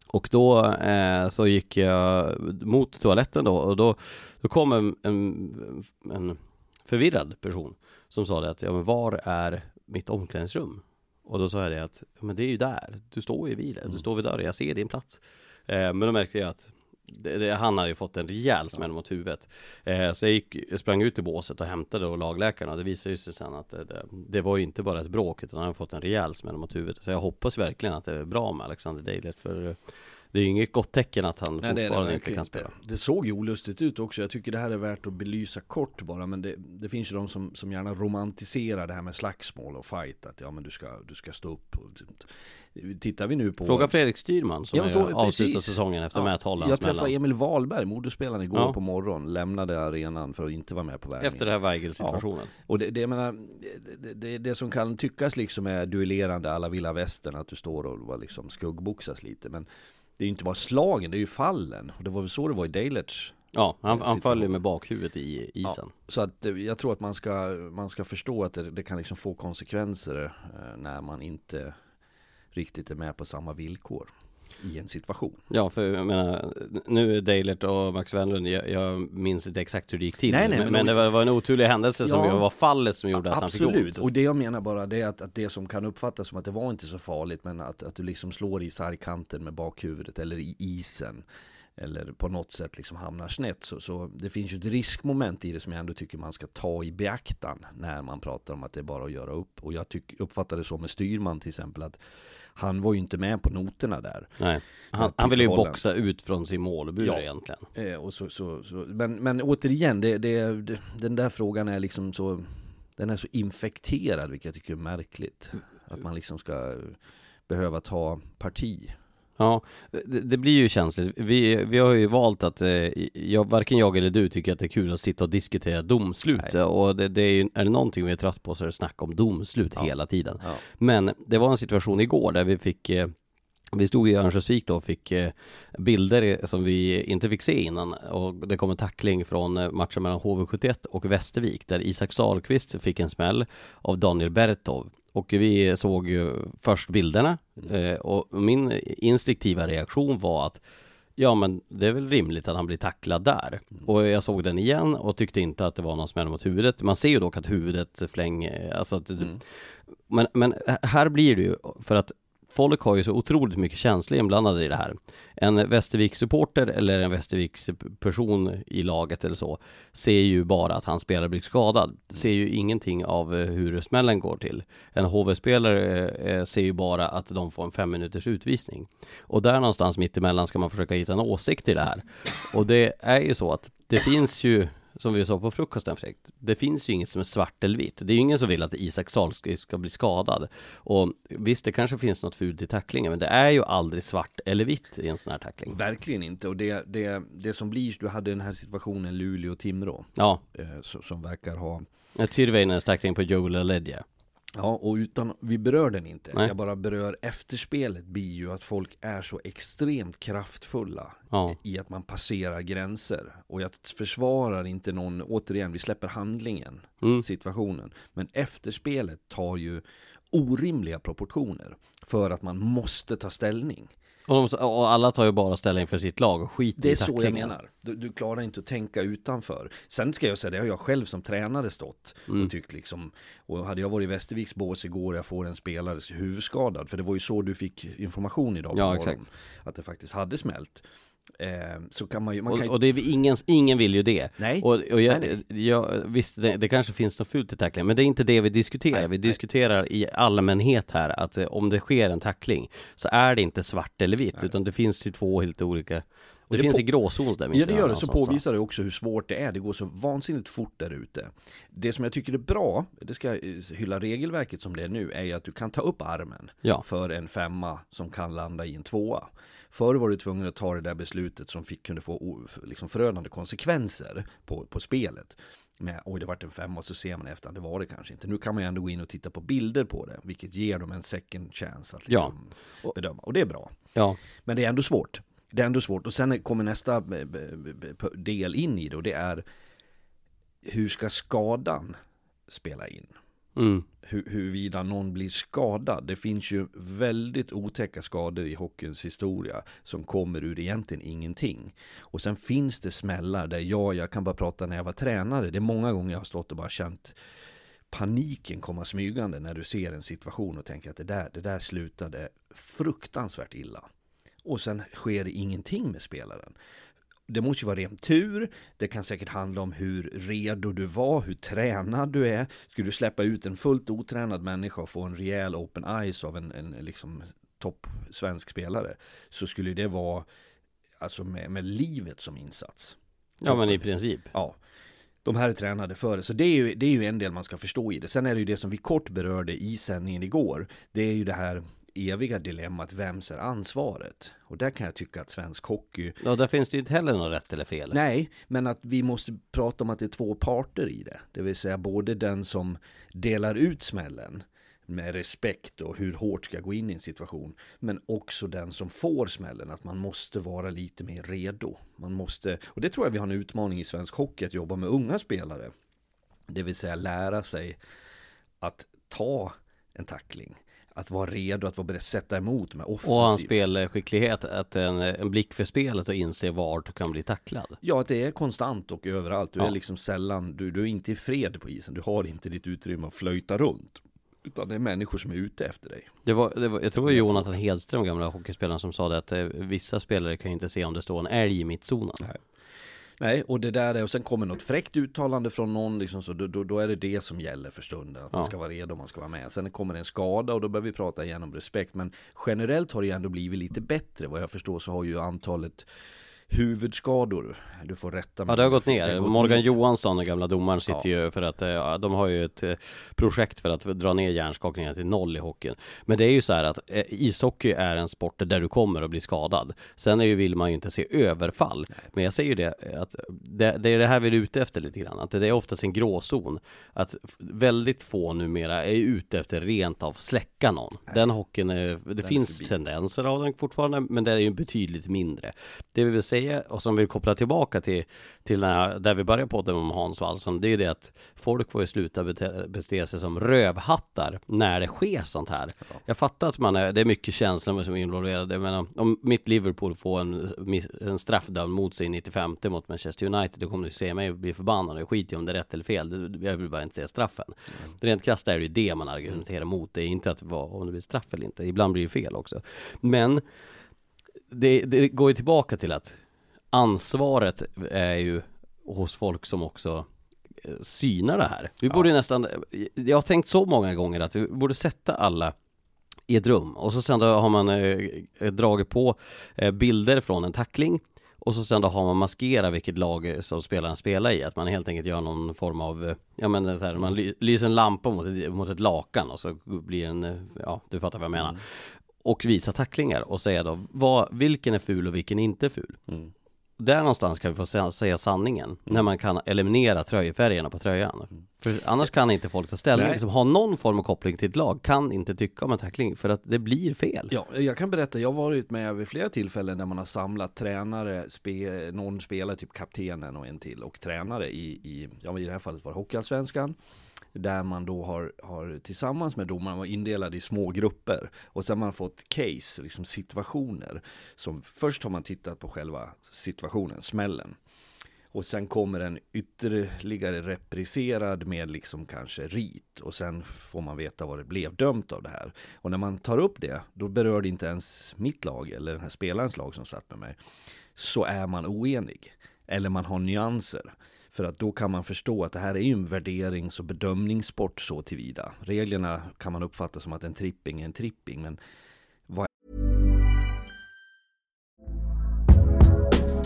Och då eh, så gick jag mot toaletten då och då, då kom en, en, en förvirrad person som sa det att, ja men var är mitt omklädningsrum? Och då sa jag det att, ja, men det är ju där, du står ju vid det, du står vid dörren, jag ser din plats. Eh, men då märkte jag att det, det, han hade ju fått en rejäl smäll mot huvudet. Eh, så jag, gick, jag sprang ut i båset och hämtade då lagläkarna. Det visade sig sen att det, det, var ju inte bara ett bråk utan han hade fått en rejäl smäll mot huvudet. Så jag hoppas verkligen att det är bra med Alexander Deilert för det är ju inget gott tecken att han Nej, är det fortfarande inte kan spela. Det såg ju olustigt ut också. Jag tycker det här är värt att belysa kort bara. Men det, det finns ju de som, som gärna romantiserar det här med slagsmål och fight. Att ja men du ska, du ska stå upp. Och. Tittar vi nu på... Fråga Fredrik Styrman som Ja, ja, så- avslutar säsongen efter Ja, Matt Jag träffade mellan. Emil Wahlberg, moderspelaren igår Ja. på morgon. Lämnade arenan för att inte vara med på värmningen. Efter det här Weigel-situationen. Och det, det, menar, det, det, det som kan tyckas liksom är duellerande alla vilda västern, att du står och liksom skuggboxas lite. Men det är ju inte bara slagen, det är ju fallen. Och det var väl så det var i Dailerts. Ja, han, han situation. föll ju med bakhuvudet i isen. Så att eh, jag tror att man ska, man ska förstå att det, det kan liksom få konsekvenser eh, när man inte riktigt är med på samma villkor i en situation. Ja, för jag menar, nu är Deilert och Max Wendlund, jag, jag minns inte exakt hur det gick till. Nej, nej, men, men det var, var en oturlig händelse som Ja. ju var fallet som gjorde att han fick Absolut, ont. och det jag menar bara det är att, att det som kan uppfattas som att det var inte så farligt men att, att du liksom slår i sargkanten med bakhuvudet eller i isen eller på något sätt liksom hamnar snett så, så det finns ju ett riskmoment i det som jag ändå tycker man ska ta i beaktan när man pratar om att det är bara att göra upp och jag tyck, uppfattar det så med styrman till exempel att han var ju inte med på noterna där Nej. Han, Att han ville ju boxa ut från sin målbur Ja. egentligen. Eh, och så, så, så, men, men återigen, det, det, det, den där frågan är liksom så Den är så infekterad vilket jag tycker är märkligt Att man liksom ska behöva ta parti. Ja, det, det blir ju känsligt. Vi, vi har ju valt att, eh, jag, varken jag eller du tycker att det är kul att sitta och diskutera domslut. Nej. Och det, det är, ju- är det någonting vi är trött på så är det snack om domslut Ja. hela tiden. Ja. Men det var en situation igår där vi fick eh, vi stod i Örnsköldsvik då och fick eh, bilder som vi inte fick se innan och det kom en tackling från matchen mellan HV71 och Västervik där Isak Sahlqvist fick en smäll av Daniel Bertov och vi såg ju först bilderna eh, och min instinktiva reaktion var att Ja men det är väl rimligt att han blir tacklad där. Och jag såg den igen och tyckte inte att det var någon smäll mot huvudet. Man ser ju dock att huvudet flänger, alltså att det, men, men här blir det ju, för att folk har ju så otroligt mycket känslor inblandade i det här. En Västervik-supporter eller en Västerviks person i laget eller så ser ju bara att hans spelare blir skadad. Ser ju ingenting av eh, hur smällen går till. En HV-spelare eh, eh, ser ju bara att de får en fem minuters utvisning. Och där någonstans mittemellan ska man försöka hitta en åsikt i det här. Och det är ju så att det finns ju som vi sa på frukosten Fredrik, det finns ju inget som är svart eller vitt. Det är ju ingen som vill att Isak Sahlqvist ska bli skadad. Och visst, det kanske finns något fult i tacklingen, men det är ju aldrig svart eller vitt i en sån här tackling. Verkligen inte. Och det, det, det som blir, du hade den här situationen Luleå och Timrå. Ja, Eh, så, som verkar ha Tyrväinens tackling på Joel Ledje. Ja, och utan, vi berör den inte. Nej. Jag bara berör efterspelet blir ju att folk är så extremt kraftfulla Ja. i att man passerar gränser. Och jag försvarar inte någon, återigen, vi släpper handlingen, Mm. situationen. Men efterspelet tar ju orimliga proportioner för att man måste ta ställning. Och, de, och alla tar ju bara ställning för sitt lag och skiter Det är i så jag menar. Du, du klarar inte att tänka utanför. Sen ska jag säga, det har jag själv som tränare stått Mm. och tyckt liksom. Och hade jag varit i Västerviks bås igår och jag får en spelare huvudskadad. För det var ju så du fick information idag på Ja, morgonen, exakt. Att det faktiskt hade smält. Eh, så kan man ju, man Och, kan ju och det är ingen, ingen vill ju det. Nej. Och, och jag, Nej, jag, visst, det, det kanske finns något fult i tacklingen, men det är inte det vi diskuterar. Nej, vi nej. diskuterar i allmänhet här att eh, om det sker en tackling så är det inte svart eller vitt, utan det finns ju två helt olika det, det finns i gråzon där Ja det gör det, så påvisar det också hur svårt det är. Det går så vansinnigt fort där ute. Det som jag tycker är bra, det ska jag eh, hylla regelverket som det är nu, är ju att du kan ta upp armen Ja. för en femma som kan landa i en tvåa. Förr var du tvungen att ta det där beslutet som fick, kunde få liksom förödande konsekvenser på, på spelet. Med, oj det vart en femma och så ser man efter, det var det kanske inte. Nu kan man ju ändå gå in och titta på bilder på det, vilket ger dem en second chance att Ja. liksom bedöma. Och det är bra. Ja, Men det är ändå svårt. Det är ändå svårt. Och sen kommer nästa del in i det och det är hur ska skadan spela in? Mm. Hur, huruvida någon blir skadad. Det finns ju väldigt otäcka skador i hockeyns historia som kommer ur egentligen ingenting. Och sen finns det smällar där jag, jag kan bara prata när jag var tränare. Det är många gånger jag har stått och bara känt paniken komma smygande när du ser en situation och tänker att det där, det där slutade fruktansvärt illa. Och sen sker det ingenting med spelaren. Det måste ju vara ren tur, det kan säkert handla om hur redo du var, hur tränad du är. Skulle du släppa ut en fullt otränad människa och få en rejäl open eyes av en, en liksom topp svensk spelare så skulle det vara alltså med, med livet som insats. ja men i princip. Ja, de här är tränade för det. Så det är, ju, det är ju en del man ska förstå i det. Sen är det ju det som vi kort berörde i sändningen igår. Det är ju det här eviga dilemmat, vems är ansvaret? Och där kan jag tycka att svensk hockey Ja, där finns det ju inte heller något rätt eller fel. Nej, men att vi måste prata om att det är två parter i det. Det vill säga både den som delar ut smällen med respekt och hur hårt ska gå in i en situation. Men också den som får smällen, att man måste vara lite mer redo. Man måste, och det tror jag vi har en utmaning i svensk hockey, att jobba med unga spelare. Det vill säga lära sig att ta en tackling. Att vara redo, att vara beredd att sätta emot med offensiv. Och hans spelskicklighet, att en, en blick för spelet och inse vart du kan bli tacklad. Ja, att det är konstant och överallt. Du Ja. är liksom sällan, du, du är inte i fred på isen. Du har inte ditt utrymme att flöjta runt. Utan det är människor som är ute efter dig. Det var, det var, jag tror det var Jonathan Hedström, gamla hockeyspelaren, som sa det att eh, vissa spelare kan ju inte se om det står en älg i mittzonen. Nej. Nej, och det där är, och sen kommer något fräckt uttalande från någon, liksom så, då, då, då är det det som gäller för stunden. Att man Ja. ska vara redo, man ska vara med. Sen kommer det en skada och då behöver vi prata igen om respekt. Men generellt har det ju ändå blivit lite bättre. Vad jag förstår så har ju antalet huvudskador. Du får rätta mig. Ja det har gått ner. gått Morgan ner. Johansson, den gamla domaren, sitter ju för att eh, de har ju ett eh, projekt för att dra ner hjärnskakningar till noll i hockeyn. Men det är ju så här att eh, ishockey är en sport där du kommer att bli skadad. Sen är ju, vill man ju inte se överfall. Men jag säger ju det, att det, det är det här vi är ute efter lite grann. Att det är oftast en gråzon. Att väldigt få numera är ute efter rent av släcka någon. Den hockeyn, är, det är finns förbi. tendenser av den fortfarande, men det är ju betydligt mindre. Det vi vill säga, och som vi kopplar tillbaka till, till när, där vi började podden om Hans Wallson, det är ju det att folk får ju sluta bete, bete sig som rövhattar när det sker sånt här. Jag fattar att man är, det är mycket känslor som är involverade, men om mitt Liverpool får en, en straffdömd mot sig i 95 mot Manchester United, då kommer du se mig bli förbannad, jag skiter i om det är rätt eller fel, jag vill bara inte se straffen. Rent krasst är det ju det man argumenterar mot, det är inte att vad, om det blir straff eller inte, ibland blir det fel också. Men det, det går ju tillbaka till att ansvaret är ju hos folk som också eh, synar det här. Vi borde ju nästan, jag har tänkt så många gånger att vi borde sätta alla i ett rum och så sen då har man eh, dragit på eh, bilder från en tackling och så sen då har man maskerat vilket lag eh, som spelaren spelar i, att man helt enkelt gör någon form av, eh, ja men så här, man ly- lyser en lampa mot ett, mot ett lakan och så blir en, eh, ja du fattar vad jag menar. Och visa tacklingar och säga då, vad, vilken är ful och vilken inte är ful. Mm. Där någonstans kan vi få säga, sanningen, när man kan eliminera tröjfärgerna på tröjan. För annars kan inte folk ta ställning, Nej. liksom, ha någon form av koppling till ett lag, kan inte tycka om en tackling för att det blir fel. Ja, jag kan berätta, jag har varit med vid flera tillfällen där man har samlat tränare, spe, någon spelare, typ kaptenen och en till, och tränare i, i, ja i det här fallet var det Hockeyallsvenskan. Där man då har, har tillsammans med domaren var indelade i små grupper. Och sen har man fått case, liksom situationer. Som först har man tittat på själva situationen, smällen. Och sen kommer en ytterligare repriserad med liksom kanske rit. Och sen får man veta vad det blev dömt av det här. Och när man tar upp det, då berör det inte ens mitt lag eller den här spelarens lag som satt med mig. Så är man oenig. Eller man har nyanser. För att då kan man förstå att det här är ju en värderings och bedömningssport så tillvida. Reglerna kan man uppfatta som att en tripping är en tripping. Men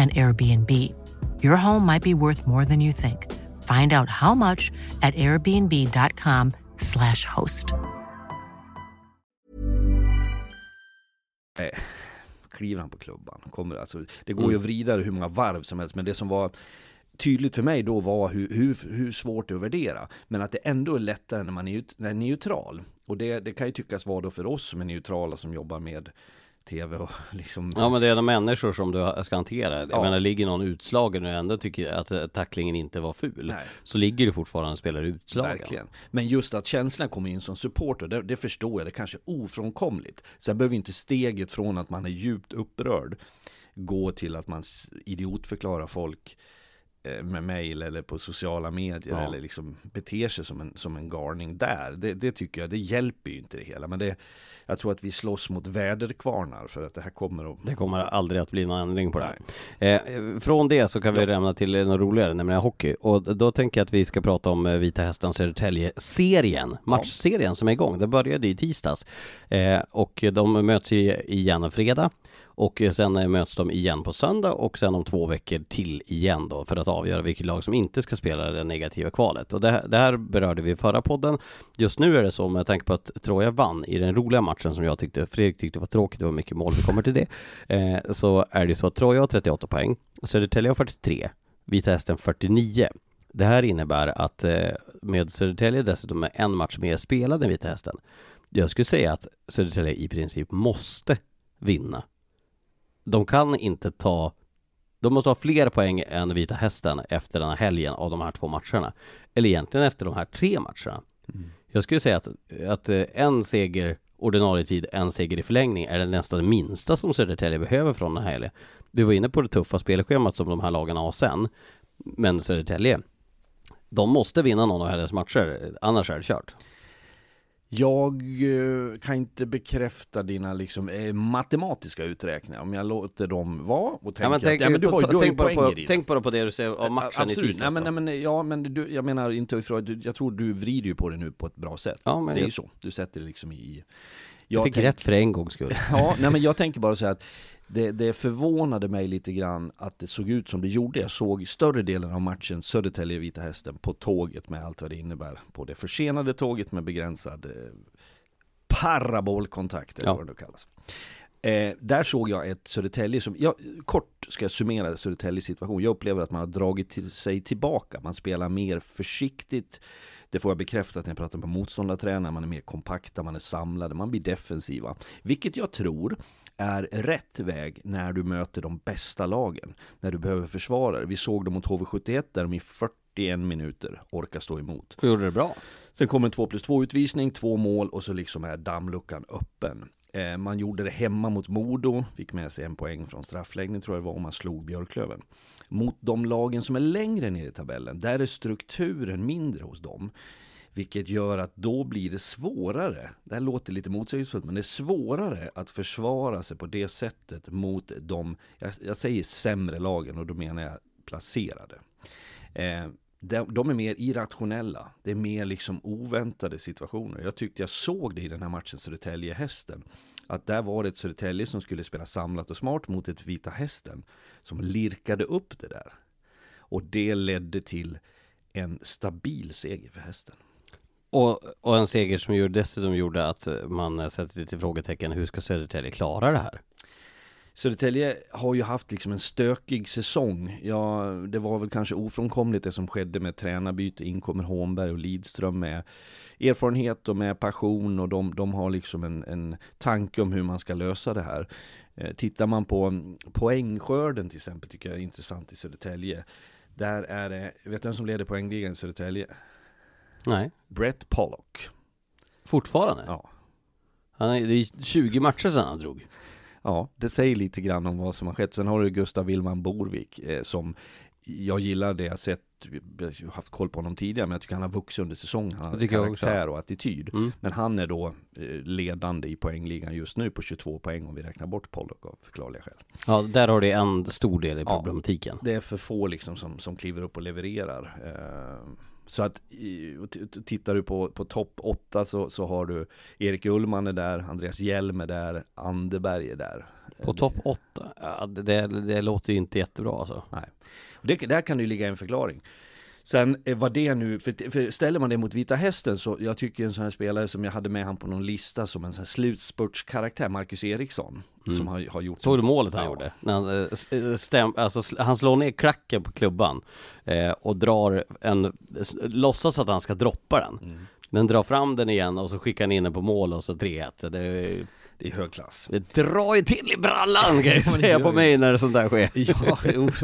an Airbnb. Your home might be worth more than you think. Find out how much at airbnb.com/slash host. kliver han på klubban. Kommer, alltså, det går ju att vrida hur många varv som helst, men det som var tydligt för mig då var hur, hur, hur svårt det är att värdera. Men att det ändå är lättare när man är, när är neutral. Och det, det kan ju tyckas vara då för oss som är neutrala som jobbar med tv och (laughs) liksom Ja men det är de människor som du ska hantera. Jag Ja. menar ligger någon utslagen och ändå tycker att eh, tacklingen inte var ful. Nej. Så ligger du fortfarande och spelar utslagen. Verkligen. Men just att känslan kommer in som supporter, det, det förstår jag, det kanske är ofrånkomligt. Sen behöver inte steget från att man är djupt upprörd gå till att man idiotförklarar folk med mail eller på sociala medier Ja. eller liksom beter sig som en, som en garning där. Det, det tycker jag, det hjälper ju inte det hela. Men det, jag tror att vi slåss mot väderkvarnar för att det här kommer att... Det kommer aldrig att bli någon ändring på det här. Eh, från det så kan vi Ja. lämna till något roligare, nämligen hockey. Och då tänker jag att vi ska prata om eh, Vita Hästen Södertälje-serien, matchserien som är igång. Det började i tisdags. Eh, och de möts ju igen fredag. Och eh, sen eh, möts de igen på söndag och sen om två veckor till igen då för att avgöra vilket lag som inte ska spela det negativa kvalet. Och det, här- det här berörde vi i förra podden. Just nu är det så med tanke på att Troja vann i den roliga matchen som jag tyckte, Fredrik tyckte var tråkigt, det var mycket mål, vi kommer till det. (laughs) Eh, så är det så att Troja har 38 poäng, Södertälje har 43, Vita Hästen 49. Det här innebär att eh, med Södertälje dessutom med en match mer spelad än Vita Hästen. Jag skulle säga att Södertälje i princip måste vinna. De kan inte ta de måste ha fler poäng än Vita Hästen efter den här helgen av de här två matcherna. Eller egentligen efter de här tre matcherna. Jag skulle säga att, att eh, en seger ordinarie tid, en seger i förlängning är det nästan det minsta som Södertälje behöver från den här helgen. Vi var inne på det tuffa spelschemat som de här lagen har sen. Men Södertälje, de måste vinna någon av helgens matcher, annars är det kört. Jag eh, kan inte bekräfta dina liksom, eh, matematiska uträkningar om jag låter dem vara och tänker Ja, men att, tänk, ja, men du har ju, du har ju tänk, bara poänger på, i det. tänk bara på det du säger om matchen i Absolut. tisdags nej, men, nej, men, Ja men du, jag menar inte ifrån, jag tror du vrider ju på det nu på ett bra sätt Ja, men Det är ju jag- så, du sätter det liksom i Jag fick tänk- rätt för en gångs skull. (laughs) Ja, nej men jag tänker bara säga att det, det förvånade mig lite grann att det såg ut som det gjorde. Jag såg större delen av matchen Södertälje-Vita Hästen på tåget med allt vad det innebär. På det försenade tåget med begränsad eh, parabolkontakt eller Ja. vad det kallas. Eh, där såg jag ett Södertälje som, ja, kort ska jag summera Södertäljes situation. Jag upplever att man har dragit till sig tillbaka. Man spelar mer försiktigt. Det får jag bekräftat när jag pratar med motståndartränare. Man är mer kompakta, man är samlade, man blir defensiva. Vilket jag tror är rätt väg när du möter de bästa lagen. När du behöver försvara det. Vi såg dem mot HV71 där de i 41 minuter orkar stå emot. Du gjorde det bra. Sen kommer en 2 plus 2 utvisning, två mål och så liksom är dammluckan öppen. Eh, man gjorde det hemma mot Modo, fick med sig en poäng från straffläggning tror jag det var, och man slog Björklöven. Mot de lagen som är längre ner i tabellen, där är strukturen mindre hos dem. Vilket gör att då blir det svårare, det här låter lite motsägelsefullt, men det är svårare att försvara sig på det sättet mot de, jag, jag säger sämre lagen och då menar jag placerade. Eh, de, de är mer irrationella. Det är mer liksom oväntade situationer. Jag tyckte jag såg det i den här matchen Södertälje-Hästen. Att där var det ett Södertälje som skulle spela samlat och smart mot ett Vita Hästen. Som lirkade upp det där. Och det ledde till en stabil seger för hästen. Och, och en seger som gjorde, dessutom gjorde att man sätter lite frågetecken, hur ska Södertälje klara det här? Södertälje har ju haft liksom en stökig säsong. Ja, det var väl kanske ofrånkomligt det som skedde med tränarbyte. In kommer Hånberg och Lidström med erfarenhet och med passion och de, de har liksom en, en tanke om hur man ska lösa det här. Eh, tittar man på poängskörden till exempel tycker jag är intressant i Södertälje. Där är det, vet du vem som leder poängligan i Södertälje? Nej, Brett Pollock. fortfarande? Ja. Han är, det är 20 matcher sedan han drog. Ja, det säger lite grann om vad som har skett. Sen har du Gustav Willman Borvik eh, som jag gillar det jag sett. Jag har haft koll på honom tidigare men jag tycker han har vuxit under säsongen. Han har karaktär och attityd. Mm. Men han är då eh, ledande i poängligan just nu på 22 poäng om vi räknar bort Pollock av förklarliga skäl. Ja, där har det en stor del i Ja. problematiken. Det är för få liksom som, som kliver upp och levererar. Eh, så att tittar du på, på topp 8 så, så har du Erik Ullman är där, Andreas Hjelm är där, Anderberg är där. På topp 8, ja, det, det, det låter ju inte jättebra alltså. Nej. Det, där kan det ju ligga en förklaring. Sen eh, vad det nu, för, för ställer man det mot Vita Hästen så jag tycker en sån här spelare som jag hade med han på någon lista som en sån här slutspurtskaraktär, Marcus Eriksson. Som har, har gjort Såg du målet han Ja. gjorde? Han, eh, eh, stäm, alltså, han slår ner klacken på klubban eh, och drar en, låtsas att han ska droppa den. Mm. Men drar fram den igen och så skickar han in den på mål och så 3-1. Det, är hög klass. det drar ju till i brallan kan jag (laughs) säga på mig när sånt där sker. Ja,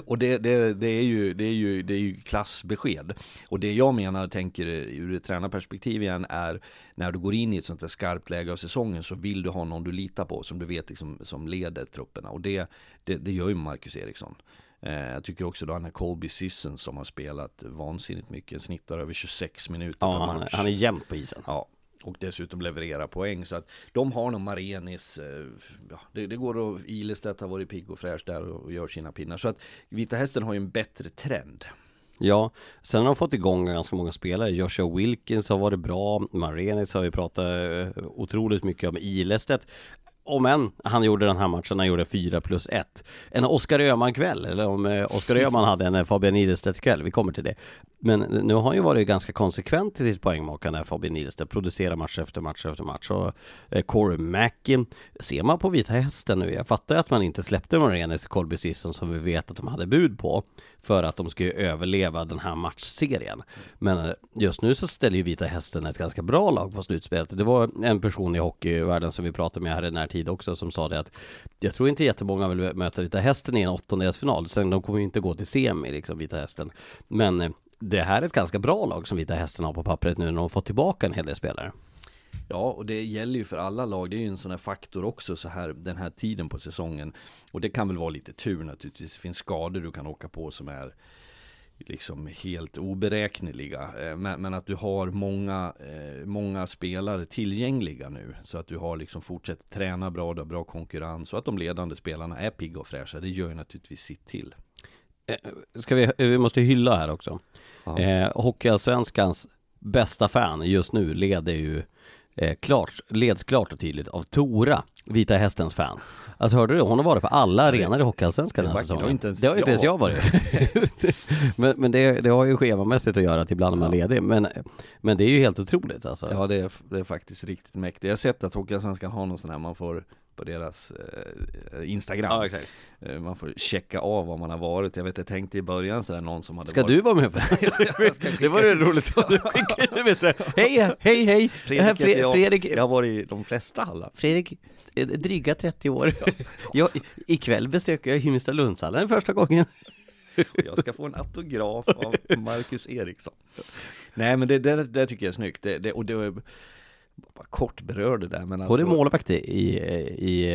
och det, det, det, är ju, det, är ju, det är ju klassbesked. Och det jag menar, tänker ur ett tränarperspektiv igen, är när du går in i ett sånt där skarpt läge av säsongen så vill du ha någon du litar på, som du vet liksom, som leder trupperna. Och det, det, det gör ju Marcus Eriksson. Eh, jag tycker också då han är Colby Sisson som har spelat vansinnigt mycket, snittar över 26 minuter Ja, per han, match. han är jämnt på isen. Ja, och dessutom leverera poäng. Så att de har nog Marenis, eh, ja, det, det går att, Ilestedt har varit pigg och fräsch där och, gör sina pinnar. Så att Vita Hästen har ju en bättre trend. Ja, sen har de fått igång ganska många spelare. Joshua Wilkins har varit bra. Marenis har vi pratat eh, otroligt mycket om. Ilestedt om än han gjorde den här matchen, han gjorde 4 plus 1. En Oskar Öhman-kväll, eller om eh, Oskar Öhman hade en eh, Fabian Idestedt-kväll, vi kommer till det. Men nu har han ju varit ganska konsekvent i sitt poängmakande, Fabian Idestedt, producerar match efter match efter match. Och eh, Corey Mackin, ser man på Vita Hästen nu, jag fattar ju att man inte släppte Marenis och Colby Sisson som vi vet att de hade bud på, för att de skulle överleva den här matchserien. Men eh, just nu så ställer ju Vita Hästen ett ganska bra lag på slutspelet. Det var en person i hockeyvärlden som vi pratade med här i närtid också som sa det att jag tror inte jättemånga vill möta Vita Hästen i en åttondelsfinal. Sen de kommer ju inte gå till semi liksom, Vita Hästen. Men eh, det här är ett ganska bra lag som Vita Hästen har på pappret nu när de har fått tillbaka en hel del spelare. Ja, och det gäller ju för alla lag. Det är ju en sån här faktor också så här den här tiden på säsongen. Och det kan väl vara lite tur naturligtvis. Det finns skador du kan åka på som är liksom helt oberäkneliga. Eh, men, men, att du har många, eh, många spelare tillgängliga nu. Så att du har liksom fortsatt träna bra, du har bra konkurrens och att de ledande spelarna är pigga och fräscha. Det gör ju naturligtvis sitt till. Eh, ska vi, vi måste hylla här också. Ja. Eh, Hockeyallsvenskans bästa fan just nu leder ju eh, klart, leds klart och tydligt av Tora, Vita Hästens fan. Alltså hörde du? Hon har varit på alla arenor i Hockeyallsvenskan den här säsongen. Det har inte ens, det har inte ens jag varit. (laughs) men men det, det har ju schemamässigt att göra att ibland är man ledig. Men, men det är ju helt otroligt alltså. Ja det är, det är faktiskt riktigt mäktigt. Jag har sett att Hockeyallsvenskan har någon sån här man får på deras eh, Instagram. Ja, exakt. Eh, man får checka av var man har varit. Jag vet, jag tänkte i början sådär någon som hade Ska varit... du vara med på (laughs) det? det var ju roligt att du (laughs) skickade, hej, hej, hej! Fredrik, Fredrik, jag, Fredrik, jag har varit i de flesta hallar. Fredrik, dryga 30 år. (laughs) jag, ikväll besöker jag Himmelstalundshallen första gången. jag ska få en autograf av Marcus Eriksson. Nej men det, det, det tycker jag är snyggt. Det, det, och det, bara kort berörde det men alltså... Både målvakt i, i,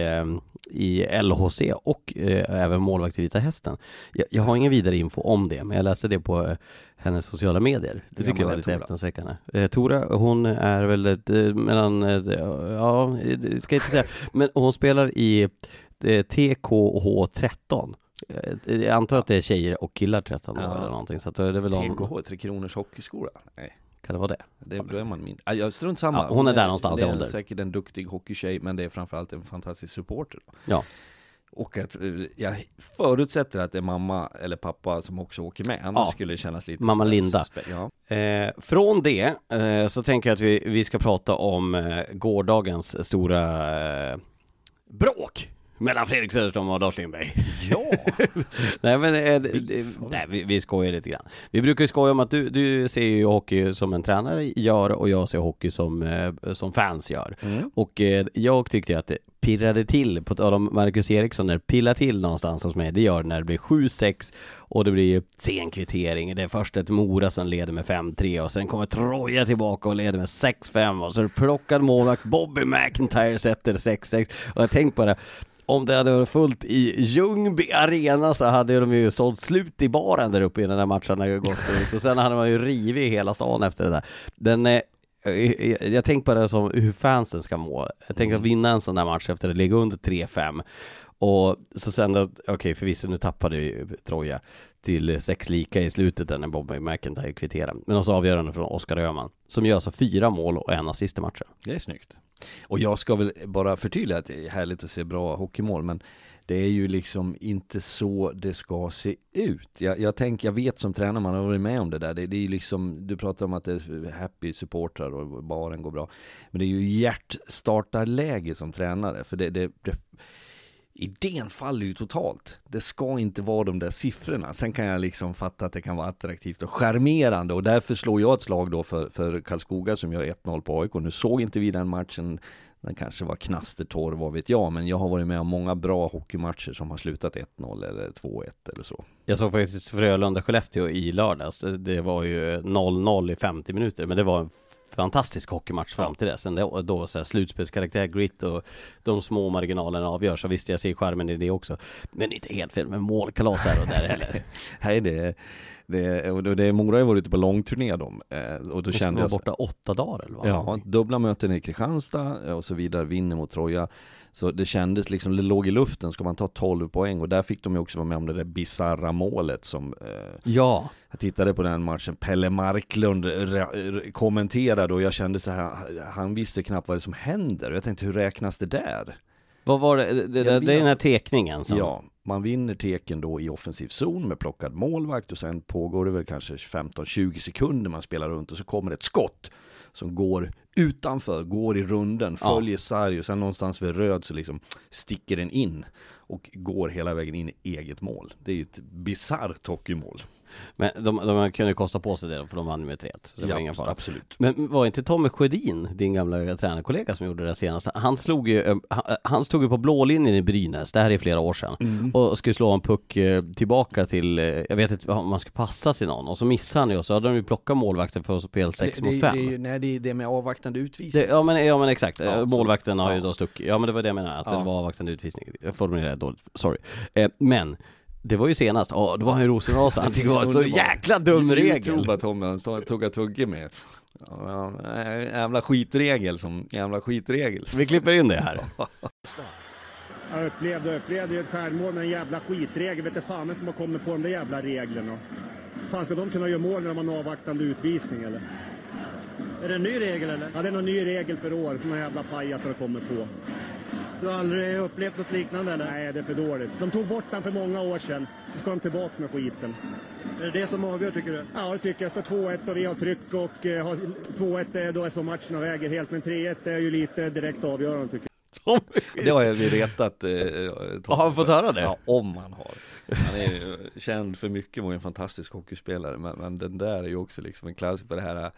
i LHC och eh, även målvakt i Vita Hästen. Jag, jag, har ingen vidare info om det, men jag läste det på eh, hennes sociala medier. Det tycker jag var lite häpnadsväckande. Eh, Tora, hon är väl ett, eh, mellan, eh, ja, ska jag inte säga, (laughs) men hon spelar i eh, TKH 13. Jag antar att det är tjejer och killar 13 ja. eller någonting, så att det är väl TKH, Tre Kronors Hockeyskola? Nej. Kan det vara det? det då är man min... Jag strunt samma. Ja, hon är där någonstans det i ålder. säkert en duktig hockeytjej, men det är framförallt en fantastisk supporter. Ja. Och att eh, jag förutsätter att det är mamma eller pappa som också åker med, annars ja. skulle det kännas lite Mamma Linda ja. eh, Från det eh, så tänker jag att vi, vi ska prata om eh, gårdagens stora eh, bråk mellan Fredrik Söderström och Lars Lindberg. Ja! (laughs) nej men, äh, nej vi, vi skojar lite grann. Vi brukar ju skoja om att du, du ser ju hockey som en tränare gör och jag ser hockey som, eh, som fans gör. Mm. Och eh, jag tyckte att det pirrade till, på tal om Marcus Eriksson, när det pillar till någonstans hos mig, det gör det när det blir 7-6 och det blir sen kvittering. Det är först ett Mora som leder med 5-3 och sen kommer Troja tillbaka och leder med 6-5 och så är det plockad målvakt Bobby McIntyre sätter 6-6 och jag tänkte bara om det hade varit fullt i Ljungby arena så hade de ju sålt slut i baren där uppe innan den matchen hade gått ut och sen hade man ju rivit hela stan efter det där. Den, eh, jag, tänker på det som hur fansen ska må. Jag tänker att mm. vinna en sån där match efter att ligga under 3-5 och så sen okej okay, förvisso nu tappade ju Troja till sex lika i slutet där när Bobby McIntyre kvitterade. Men också avgörande från Oskar Öhman som gör så fyra mål och en assist i matchen. Det är snyggt. Och jag ska väl bara förtydliga att det är härligt att se bra hockeymål men det är ju liksom inte så det ska se ut. Jag, jag tänker, jag vet som tränare, man har varit med om det där. Det, det är liksom, du pratar om att det är happy supportrar och baren går bra. Men det är ju hjärtstartarläge som tränare. För det, det, det idén faller ju totalt. Det ska inte vara de där siffrorna. Sen kan jag liksom fatta att det kan vara attraktivt och charmerande och därför slår jag ett slag då för, för Karlskoga som gör 1-0 på AIK. Nu såg inte vi den matchen. Den kanske var knastertorr, vad vet jag, men jag har varit med om många bra hockeymatcher som har slutat 1-0 eller 2-1 eller så. Jag såg faktiskt Frölunda-Skellefteå i lördags. Det var ju 0-0 i 50 minuter, men det var en fantastisk hockeymatch fram till dess. Då, då så här, slutspelskaraktär, grit och de små marginalerna avgör. Så visst, jag ser skärmen i det också. Men inte helt fel med målkalas här och där heller. (laughs) Nej, det det, och det, Mora har ju varit ute på långturné de, eh, och då kände jag... borta åtta dagar eller vad? Ja, dubbla möten i Kristianstad och så vidare, vinner mot Troja. Så det kändes liksom, det låg i luften, ska man ta 12 poäng? Och där fick de ju också vara med om det där bizarra målet som eh, Ja Jag tittade på den matchen, Pelle Marklund kommenterade och jag kände så här, han visste knappt vad det som händer. Och jag tänkte, hur räknas det där? Vad var det, det, det, det är den här tekningen som... Ja, man vinner teken då i offensiv zon med plockad målvakt och sen pågår det väl kanske 15-20 sekunder man spelar runt och så kommer ett skott som går utanför, går i runden, följer ja. sarg och sen någonstans vid röd så liksom sticker den in och går hela vägen in i eget mål. Det är ju ett bisarrt hockeymål. Men de, de kunde kosta på sig det för de vann med 3 så det var Ja, ingen fara. absolut. Men var inte Tommy Sjödin, din gamla tränarkollega som gjorde det senast, han slog ju, eh, han, han stod ju på blålinjen i Brynäs, det här är flera år sedan, Mm. och skulle slå en puck eh, tillbaka till, eh, jag vet inte om man skulle passa till någon, och så missade han ju och så hade de ju plockat målvakten för att spela 6 det, mot det, 5. det, är ju- nej, det är det med avvaktande utvisning. Det, ja, men, ja men exakt, Ja, Eh, så- målvakten har ju då stuckit, ja men det var det jag menade, att Ja. det var avvaktande utvisning. Jag formulerade dåligt, sorry. Eh, men, det var ju senast, ja då var han ju rosenrasande, han tyckte det var (laughs) så jäkla dum regel. Youtube Tommy, han stod- tog och tugge med. Ja, jävla skitregel som jävla skitregel. Så vi klipper in det här. (laughs) Jag upplevde upplevde ju ett självmål med en jävla skitregel. Vet du fan vem som har kommit på de där jävla reglerna. Fan ska de kunna göra mål när de har en avvaktande utvisning eller? Är det en ny regel eller? Ja, det är någon ny regel för år som några jävla pajasar har kommit på. Du har aldrig upplevt något liknande eller? Nej, det är för dåligt. De tog bort den för många år sedan. Så ska de tillbaka med skiten. Är det det som avgör tycker du? Ja, det tycker jag. Står 2-1 och vi har tryck och eh, har 2-1 är då så matcherna väger helt. Men 3-1 är ju lite direkt avgörande tycker jag. (laughs) Det har vi retat eh, Har han fått höra det? Ja, om han har. Han är ju känd för mycket och en fantastisk hockeyspelare. Men, men den där är ju också liksom en klassiker på det här eh,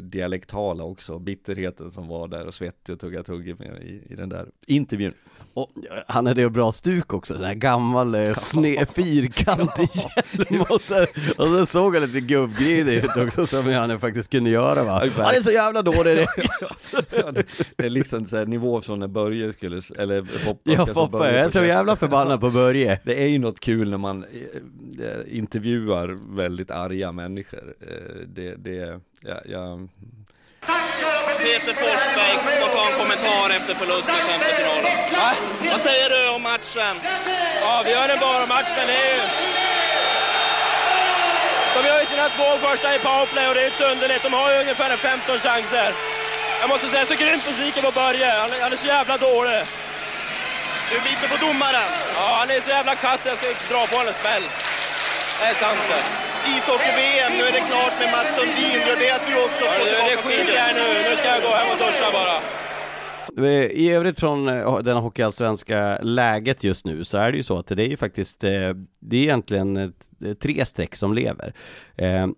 dialektala också. Bitterheten som var där och svettig och tugga tugge med i, i den där intervjun. Och han hade ju bra stuk också, den här gammal eh, sne, fyrkantig (laughs) hjälm och så, och så såg han lite gubbgrinig ut också som han faktiskt kunde göra va. Ja, Han är så jävla dålig det. (laughs) Ja, det, det är liksom så här nivå från när Börje skulle, eller Foppa Ja Foppa, jag är så jävla förbannad på Börje. (laughs) Det är ju något kul när man eh, eh, intervjuar väldigt arga människor. Det, det, ja, ja, Peter Forsberg ska ta en kommentar efter förlusten i femtefinalen. Vad säger du om matchen? Ja, vi gör en bra match, men det är ju... De gör ju sina två första i powerplay och det är inte underligt. De har ju ungefär en 15 chanser. Jag måste säga, så grymt besviken på Börje. Han, är- han är så jävla dålig. Du biter på domaren. Ja, han är så jävla kass, jag ska dra på honom en smäll. Det är sant det. Ishockey-VM, nu är det klart med Mats Sundin. Gör det att du också får det, det tillbaka skiter jag i segern? nu. Nu ska jag gå hem och duscha bara. I övrigt från eh, den hockeyallsvenska läget just nu så är det ju så att det är ju faktiskt, eh, det är egentligen eh, tre streck som lever.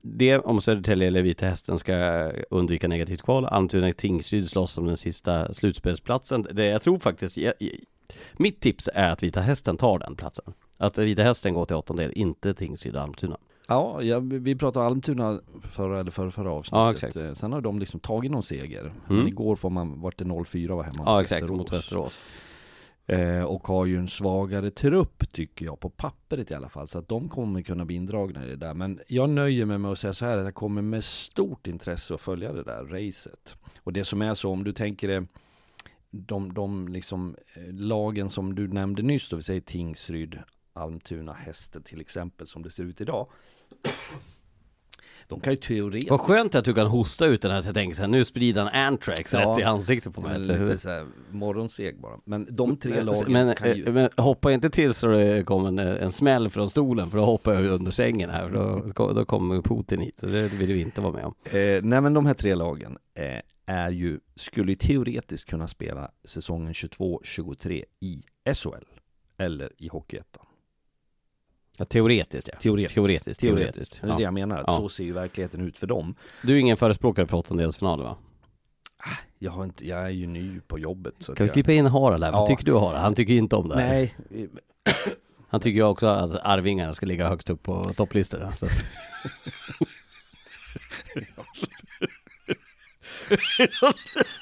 Det om Södertälje eller Vita Hästen ska undvika negativt kval, Almtuna Tingsryd slåss om den sista slutspelsplatsen. Det jag tror faktiskt, jag- mitt tips är att Vita Hästen tar den platsen. Att Vita Hästen går till åttondel, inte Tingsryd och Almtuna. Ja, ja, vi pratade Almtuna förra eller förra, förra avsnittet. Ja, exakt. Eh, Sen har de liksom tagit någon seger. Men igår får man, vart det 0-4 var hemma mot Ja exakt, mot Västerås. Eh, och har ju en svagare trupp tycker jag, på pappret i alla fall. Så att de kommer kunna bli indragna i det där. Men jag nöjer mig med att säga så här, att jag kommer med stort intresse att följa det där racet. Och det som är så, om du tänker det, de, de liksom, eh, lagen som du nämnde nyss då, vi säger Tingsryd, Almtuna, Hästen till exempel, som det ser ut idag. De kan ju teoretiskt Vad skönt att du kan hosta ut den här, så jag tänker så här, nu sprider han antrax Ja. rätt i ansiktet på mig. men lite så här, morgonseg bara. Men de tre lagen men, kan ju... men hoppa inte till så det kommer en, en smäll från stolen för då hoppar jag under sängen här för då, då kommer Putin hit. Så det vill vi inte vara med om. Eh, nej men de här tre lagen eh, är ju, skulle ju teoretiskt kunna spela säsongen 22-23 i SHL. Eller i Hockeyettan. Ja, teoretiskt ja. Teoretiskt. Teoretiskt. teoretiskt. Det är det Ja. jag menar, Ja. så ser ju verkligheten ut för dem. Du är ingen förespråkare för åttondelsfinaler va? Jag, har inte, jag är ju ny på jobbet. Så Kan vi jag, klippa in Harald här? Vad tycker du Harald? Han tycker inte om det här. Nej, Han tycker ju också att Arvingarna ska ligga högst upp på topplistorna. Så. att- (laughs) (laughs)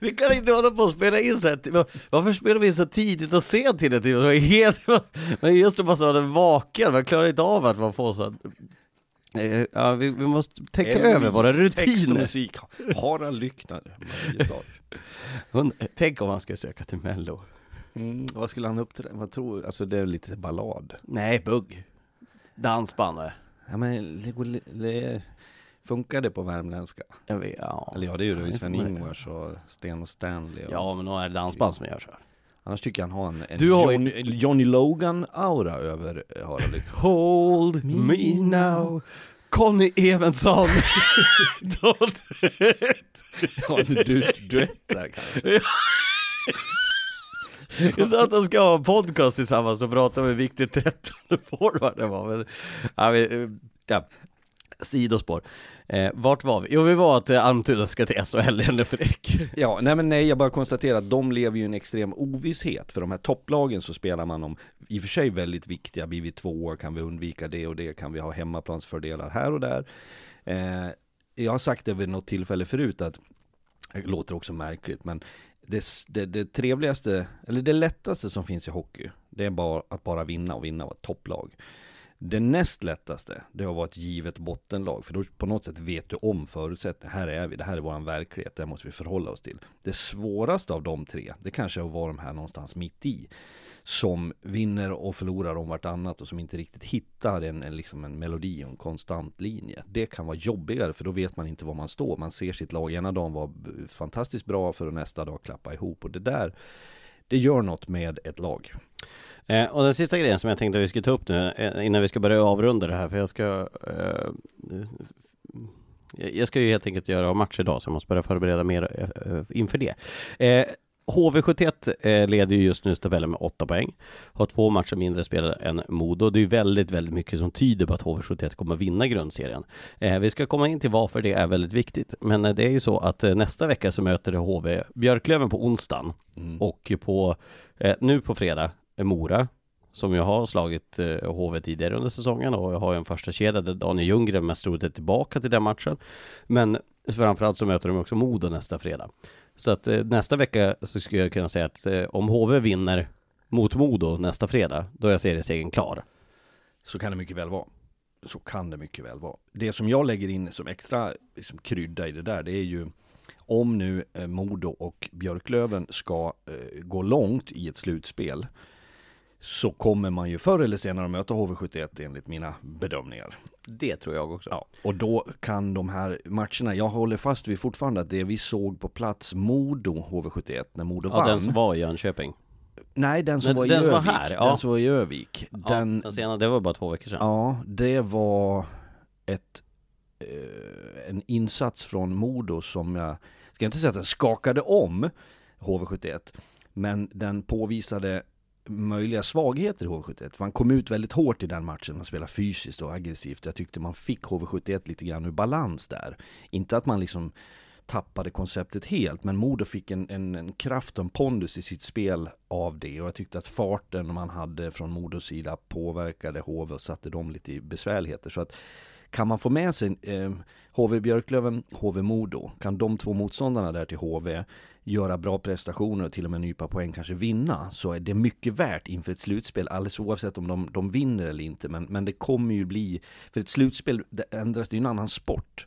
Vi kan inte hålla på och spela in så här. Varför spelar vi så tidigt och sent hela tiden? Det var helt... Men just det, man sa den vaken, man klarar inte av att man får så att... Eh, Ja, vi, vi måste tänka över våra Text och rutiner. musik. Harald Lyckner, Tänk om han skulle söka till Mello. Mm, vad skulle han uppträda? Vad tror? Alltså det är lite ballad. Nej, bugg. Dansband. Ja men går li- det, funkar det på värmländska? Jag vet, ja. Eller ja det är ju det, det Sven får man- Ingvars och Sten och Stanley och, Ja, men då är det dansband som gör så här. Annars tycker jag han har en, en Du har Johnny, Johnny Logan-aura över eh, Harald. Hold me now Conny Evensson (laughs) Ja, en du, duett där kanske. Är så att de ska ha en podcast tillsammans och prata om hur viktigt 13 forward det var. Men, ja, vi, ja. Sidospår. Eh, vart var vi? Jo, vi var att Almtuna ska till SHL, eller Fredrik. (laughs) Ja, nej men nej, jag bara konstaterar att de lever ju i en extrem ovisshet. För de här topplagen så spelar man om, i och för sig väldigt viktiga, blir vi två år kan vi undvika det och det, kan vi ha hemmaplansfördelar här och där. Eh, jag har sagt det vid något tillfälle förut att, det låter också märkligt, men det, det, det trevligaste, eller det lättaste som finns i hockey, det är bara att bara vinna och vinna och vara ett topplag. Det näst lättaste, det har varit ett givet bottenlag, för då på något sätt vet du om förutsättningarna. Här är vi, det här är vår verklighet, det måste vi förhålla oss till. Det svåraste av de tre, det kanske är att vara de här någonstans mitt i. Som vinner och förlorar om vartannat och som inte riktigt hittar en, en, liksom en melodi och en konstant linje. Det kan vara jobbigare för då vet man inte var man står. Man ser sitt lag ena dagen vara fantastiskt bra för att nästa dag klappa ihop. Och det där, det gör något med ett lag. Eh, och den sista grejen som jag tänkte att vi skulle ta upp nu eh, innan vi ska börja avrunda det här för jag ska eh, Jag ska ju helt enkelt göra match idag så jag måste börja förbereda mer eh, inför det. Eh, HV71 eh, leder ju just nu tabellen med 8 poäng. Har två matcher mindre spelade än Modo. Det är ju väldigt, väldigt mycket som tyder på att HV71 kommer vinna grundserien. Eh, vi ska komma in till varför det är väldigt viktigt. Men eh, det är ju så att nästa vecka så möter HV Björklöven på onsdagen mm. och på nu på fredag Mora som ju har slagit eh, HV tidigare under säsongen och jag har en första kedja där Daniel Ljunggren mest troligt är tillbaka till den matchen. Men framförallt så möter de också Modo nästa fredag. Så att eh, nästa vecka så skulle jag kunna säga att eh, om HV vinner mot Modo nästa fredag, då är seriesegern klar. Så kan det mycket väl vara. Så kan det mycket väl vara. Det som jag lägger in som extra liksom, krydda i det där, det är ju om nu eh, Modo och Björklöven ska eh, gå långt i ett slutspel så kommer man ju förr eller senare möta HV71 enligt mina bedömningar. Det tror jag också. Ja, och då kan de här matcherna, jag håller fast vid fortfarande att det vi såg på plats Modo HV71 när Modo ja, vann. den som var i Jönköping. Nej, den som den, var i den Övik. Var här, ja. Den som var i Övik. Ja, den, den senare, det var bara två veckor sedan. Ja, det var ett, eh, en insats från Modo som jag, ska inte säga att den skakade om HV71, men den påvisade möjliga svagheter i HV71. För han kom ut väldigt hårt i den matchen, man spelade fysiskt och aggressivt. Jag tyckte man fick HV71 lite grann ur balans där. Inte att man liksom tappade konceptet helt, men Modo fick en, en, en, kraft och en pondus i sitt spel av det. Och jag tyckte att farten man hade från Modos sida påverkade HV och satte dem lite i besvärligheter. Så att kan man få med sig eh, HV Björklöven, HV Modo, kan de två motståndarna där till HV göra bra prestationer och till och med nypa poäng, kanske vinna, så är det mycket värt inför ett slutspel, alldeles oavsett om de, de vinner eller inte. Men, men det kommer ju bli, för ett slutspel det ändras, det är en annan sport.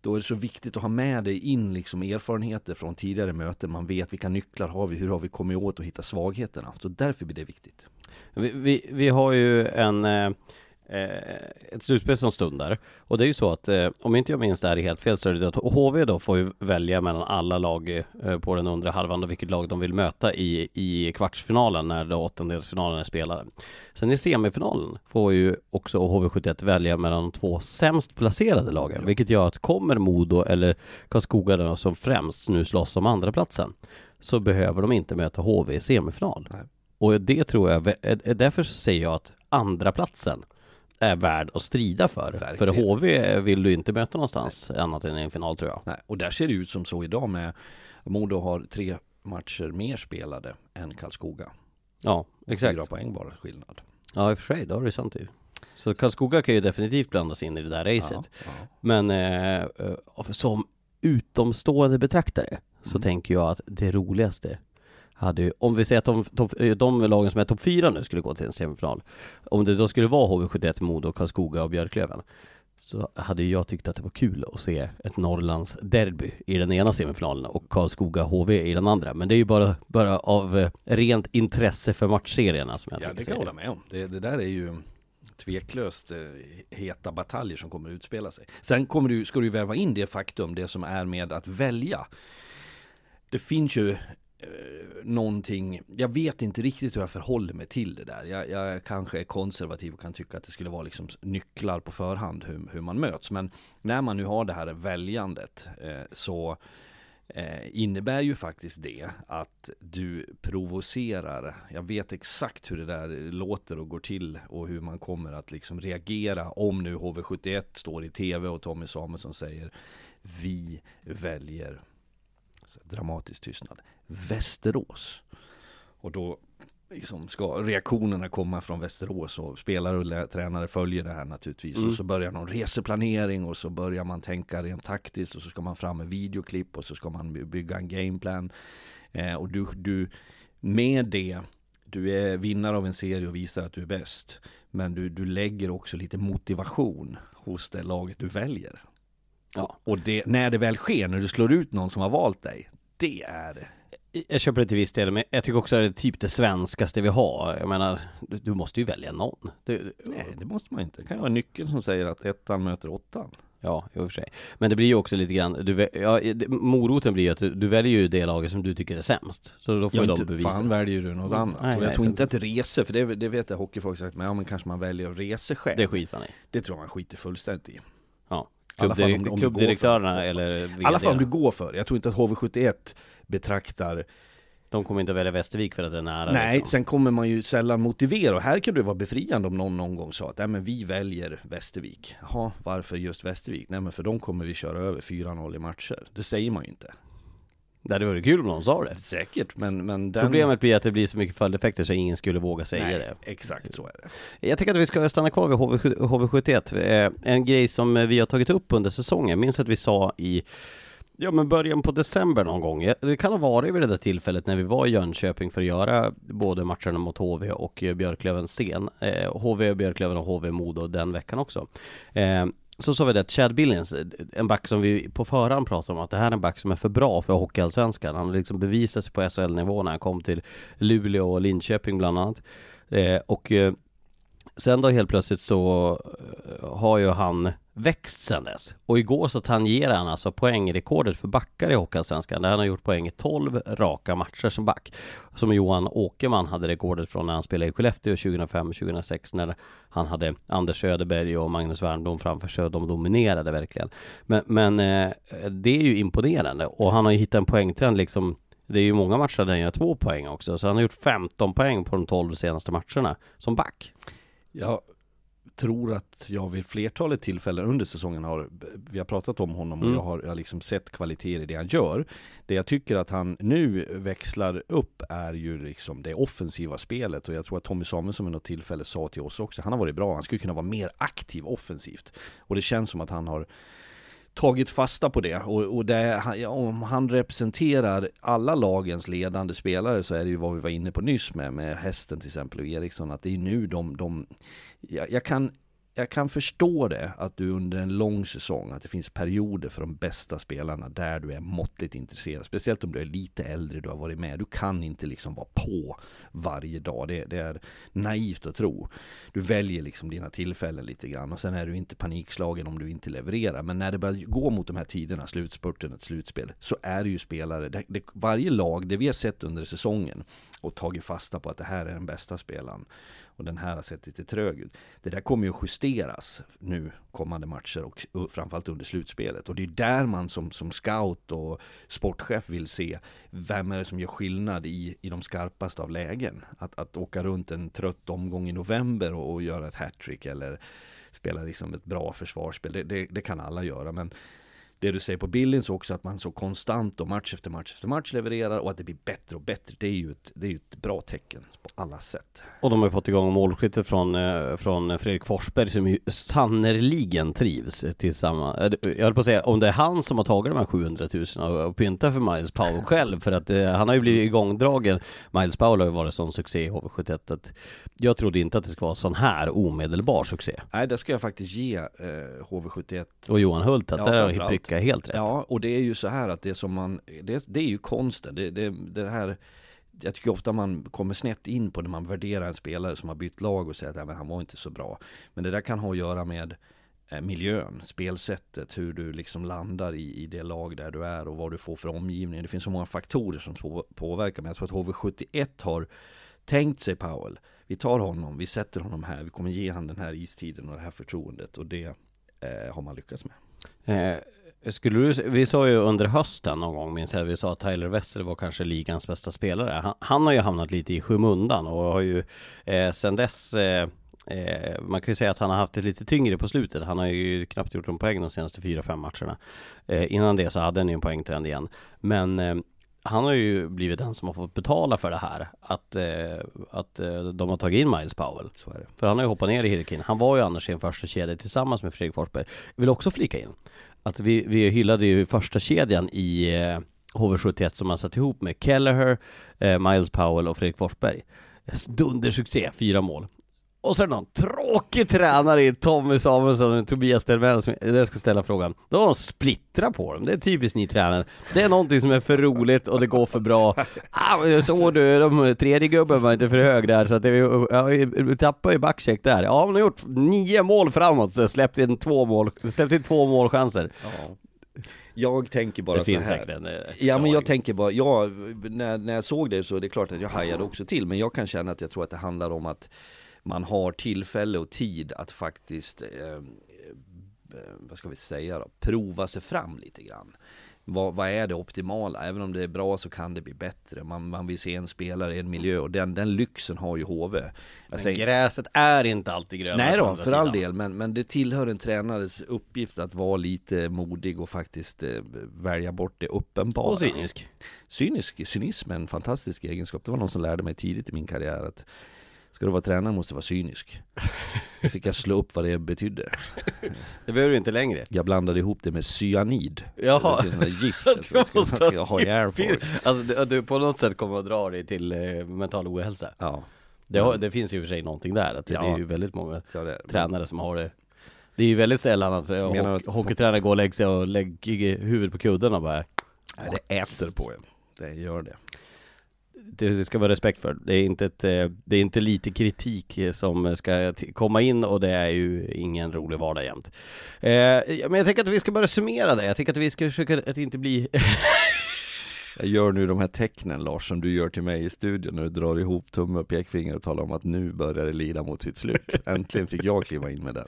Då är det så viktigt att ha med dig in liksom erfarenheter från tidigare möten. Man vet vilka nycklar har vi, hur har vi kommit åt att hitta svagheterna. Så därför blir det viktigt. Vi, vi, vi har ju en eh eh, ett slutspel som stundar. Och det är ju så att, eh, om inte jag minns det här är helt fel, så är det att HV då får ju välja mellan alla lag eh, på den undre halvan och vilket lag de vill möta i, i kvartsfinalen när då åttondelsfinalen är spelade. Sen i semifinalen får ju också HV71 välja mellan de två sämst placerade lagen, vilket gör att kommer Modo eller Karlskoga då, som främst nu slåss om andra platsen så behöver de inte möta HV i semifinal. Nej. Och det tror jag, därför säger jag att andra platsen är värd att strida för. Verkligen. För HV vill du inte möta någonstans Nej. annat än i en final tror jag. Nej, och där ser det ut som så idag med Modo har tre matcher mer spelade än Karlskoga. Ja, exakt. Fyra poäng bara skillnad. Ja, i och för sig, det har du sant i. Så Karlskoga kan ju definitivt blandas in i det där racet. Ja, ja. Men eh, eh som utomstående betraktare så mm. tänker jag att det roligaste hade ju, om vi säger att de, de, de lagen som är topp fyra nu skulle gå till en semifinal, om det då skulle vara HV71, Modo, Karlskoga och Björklöven, så hade jag tyckt att det var kul att se ett Norrlands derby i den ena semifinalen och Karlskoga HV i den andra. Men det är ju bara, bara av eh, rent intresse för matchserierna som jag Ja, det kan jag hålla med om. Det, det där är ju tveklöst eh, heta bataljer som kommer att utspela sig. Sen kommer du, ska du väva in det faktum, det som är med att välja. Det finns ju eh, Eh, någonting, jag vet inte riktigt hur jag förhåller mig till det där. Jag, jag, kanske är konservativ och kan tycka att det skulle vara liksom nycklar på förhand hur, hur man möts. Men när man nu har det här väljandet eh, så eh, innebär ju faktiskt det att du provocerar. Jag vet exakt hur det där låter och går till och hur man kommer att liksom reagera om nu HV71 står i tv och Tommy Samuelsson säger vi väljer dramatisk tystnad Västerås. Och då liksom ska reaktionerna komma från Västerås och spelare och tränare följer det här naturligtvis. Mm. Och så börjar någon reseplanering och så börjar man tänka rent taktiskt och så ska man fram med videoklipp och så ska man bygga en gameplan. Eh, och du, du, med det, du är vinnare av en serie och visar att du är bäst. Men du, du lägger också lite motivation hos det laget du väljer. Ja. Och det, när det väl sker, när du slår ut någon som har valt dig, det är jag köper det till viss del, men jag tycker också att det är typ det svenskaste vi har. Jag menar, du, du måste ju välja någon. Du, Nej, det måste man inte. Det kan ju vara nyckeln som säger att ettan möter åttan. Ja, i och för sig. Men det blir ju också lite grann, du, ja, moroten blir ju att du, du, väljer ju det laget som du tycker är sämst. Så då får ju de bevisa. Fan väljer du något annat. Nej, och jag nej, tror inte att resor, för det, det vet jag hockeyfolk sagt, men ja men kanske man väljer resor själv. Det skiter man i. Det tror man skiter fullständigt i. Ja. Klubbdirektörerna eller I alla fall om du går för Jag tror inte att HV71 betraktar de kommer inte välja Västervik för att det är nära Nej, liksom. sen kommer man ju sällan motivera. Och här kan det vara befriande om någon någon gång sa att Nej men vi väljer Västervik. Jaha, varför just Västervik? Nej men för de kommer vi köra över 4-0 i matcher. Det säger man ju inte det hade varit kul om någon sa det Säkert, men, men den... Problemet blir att det blir så mycket följdeffekter så ingen skulle våga säga Nej, det exakt så är det Jag tänker att vi ska stanna kvar vid HV, HV71 eh, En grej som vi har tagit upp under säsongen, minns att vi sa i Ja men början på december någon gång. Det kan ha varit vid det där tillfället när vi var i Jönköping för att göra både matcherna mot HV och Björklöven sen. Eh, HV, Björklöven och HV Modo den veckan också. Så sa vi det att Chad Billings, en back som vi på förhand pratade om att det här är en back som är för bra för Hockeyallsvenskan. Han har liksom bevisat sig på SHL-nivå när han kom till Luleå och Linköping bland annat. Eh, och eh, sen då helt plötsligt så eh, har ju han växt sedan dess. Och igår så tangerade han alltså poängrekordet för backar i Hockeyallsvenskan. Där han har gjort poäng i 12 raka matcher som back. Som Johan Åkerman hade rekordet från när han spelade i Skellefteå 2005-2006 när han hade Anders Söderberg och Magnus Wernbloom framför sig de dominerade verkligen. Men, men eh, det är ju imponerande och han har ju hittat en poängtrend liksom det är ju många matcher där han gör två poäng också, så han har gjort 15 poäng på de 12 senaste matcherna som back. Ja, tror att jag vid flertalet tillfällen under säsongen har, vi har pratat om honom och mm. jag har, jag har liksom sett kvaliteter i det han gör. Det jag tycker att han nu växlar upp är ju liksom det offensiva spelet och jag tror att Tommy Samuelsson vid något tillfälle sa till oss också, han har varit bra, han skulle kunna vara mer aktiv offensivt. Och det känns som att han har tagit fasta på det och, och det, om han representerar alla lagens ledande spelare så är det ju vad vi var inne på nyss med, med hästen till exempel och Eriksson att det är nu de, de jag, jag kan jag kan förstå det, att du under en lång säsong, att det finns perioder för de bästa spelarna där du är måttligt intresserad. Speciellt om du är lite äldre, du har varit med. Du kan inte liksom vara på varje dag. Det, det är naivt att tro. Du väljer liksom dina tillfällen lite grann och sen är du inte panikslagen om du inte levererar. Men när det börjar gå mot de här tiderna, slutspurten, ett slutspel, så är det ju spelare, det, det, varje lag, det vi har sett under säsongen och tagit fasta på att det här är den bästa spelaren och den här har sett lite trög ut. Det där kommer ju att justeras nu kommande matcher och framförallt under slutspelet. Och det är där man som, som scout och sportchef vill se vem är det som gör skillnad i, i de skarpaste av lägen. Att, att åka runt en trött omgång i november och, och göra ett hattrick eller spela liksom ett bra försvarsspel. Det, det, det, kan alla göra men det du säger på Billings också, att man så konstant och match efter match efter match levererar och att det blir bättre och bättre. Det är ju ett, det är ett bra tecken på alla sätt. Och de har ju fått igång målskyttet från, eh, från Fredrik Forsberg som ju sannerligen trivs tillsammans. Jag höll på att säga, om det är han som har tagit de här 700 000 och pyntat för Miles Powell (laughs) själv, för att eh, han har ju blivit igångdragen. Miles Powell har ju varit sån succé i HV71 att jag trodde inte att det skulle vara sån här omedelbar succé. Nej, det ska jag faktiskt ge eh, HV71. Och Johan Hult, att ja, där har Pekka helt rätt. Ja, och det är ju så här att det som man, det, det är ju konsten. Det, det, det här jag tycker ofta man kommer snett in på när man värderar en spelare som har bytt lag och säger att ja, han var inte så bra. Men det där kan ha att göra med eh, miljön, spelsättet, hur du liksom landar i, i det lag där du är och vad du får för omgivning. Det finns så många faktorer som påverkar. Men jag tror att HV71 har tänkt sig Powell. Vi tar honom, vi sätter honom här, vi kommer ge honom den här istiden och det här förtroendet och det eh, har man lyckats med. Eh, skulle du, vi sa ju under hösten någon gång, minns jag, vi sa att Tyler Wessel var kanske ligans bästa spelare. Han, han har ju hamnat lite i skymundan och har ju eh, sen dess eh, eh, man kan ju säga att han har haft det lite tyngre på slutet. Han har ju knappt gjort en poäng de senaste fyra fem matcherna. Eh, innan det så hade han ju en poängtrend igen. Men eh, han har ju blivit den som har fått betala för det här. Att, eh, att eh, de har tagit in Miles Powell. Så är det. För han har ju hoppat ner i hierarkin. Han var ju annars i en första kedja tillsammans med Fredrik Forsberg. Jag vill också flika in att vi, vi hyllade ju första kedjan i eh, HV71 som man satt ihop med Kelleher, eh, Miles Powell och Fredrik Forsberg. Dundersuccé, fyra mål. Och så är det någon tråkig tränare i Tommy Samuelsson och Tobias Delvell som jag ska ställa frågan. Då har de splittrat på dem. Det är typiskt ni tränare. Det är någonting som är för roligt och det går för bra. Ah, så du, de tredje gubben var inte för hög där så att det, ja, vi tappade ju backcheck där. Ja, de har gjort nio mål framåt så släppt in två mål, släppt in två målchanser. Ja. Jag tänker bara Det så här. en eh, Ja men jag tänker bara, ja, när, när jag såg det så är det klart att jag hajade också till Men jag kan känna att jag tror att det handlar om att man har tillfälle och tid att faktiskt, eh, eh, vad ska vi säga då, prova sig fram lite grann. Vad, vad är det optimala? Även om det är bra så kan det bli bättre. Man, man vill se en spelare i en miljö och den, den lyxen har ju HV. Men säger- gräset är inte alltid grönare Nej då, för all sidan. del, men, men det tillhör en tränares uppgift att vara lite modig och faktiskt eh, välja bort det uppenbara. Och cynisk. Cynisk, cynism är en fantastisk egenskap. Det var någon som lärde mig tidigt i min karriär att ska du vara tränare måste du vara cynisk. Då fick jag slå upp vad det betydde. (laughs) Det behöver du inte längre. Jag blandade ihop det med cyanid. Jaha. Det är ett gift (laughs) som man ska, ha i airport. Alltså du, du på något sätt kommer att dra dig till eh, mental ohälsa. Ja, Det, har, det finns ju för sig någonting där, att det, Ja. det är ju väldigt många ja det tränare som har det Det är ju väldigt sällan att eh, hockey, att- hockeytränare går och lägger sig och lägger huvudet på kudden och bara Nej, det äter på en. Det gör det. Det ska vara respekt för. Det är inte, ett, eh, det är inte lite kritik eh, som ska komma in och det är ju ingen rolig vardag jämt. Eh, men jag tänker att vi ska börja summera det. Jag tänker att vi ska försöka att inte bli (laughs) Jag gör nu de här tecknen Lars som du gör till mig i studion när du drar ihop tumme och pekfinger och talar om att nu börjar det lida mot sitt slut. (laughs) Äntligen fick jag kliva in med den.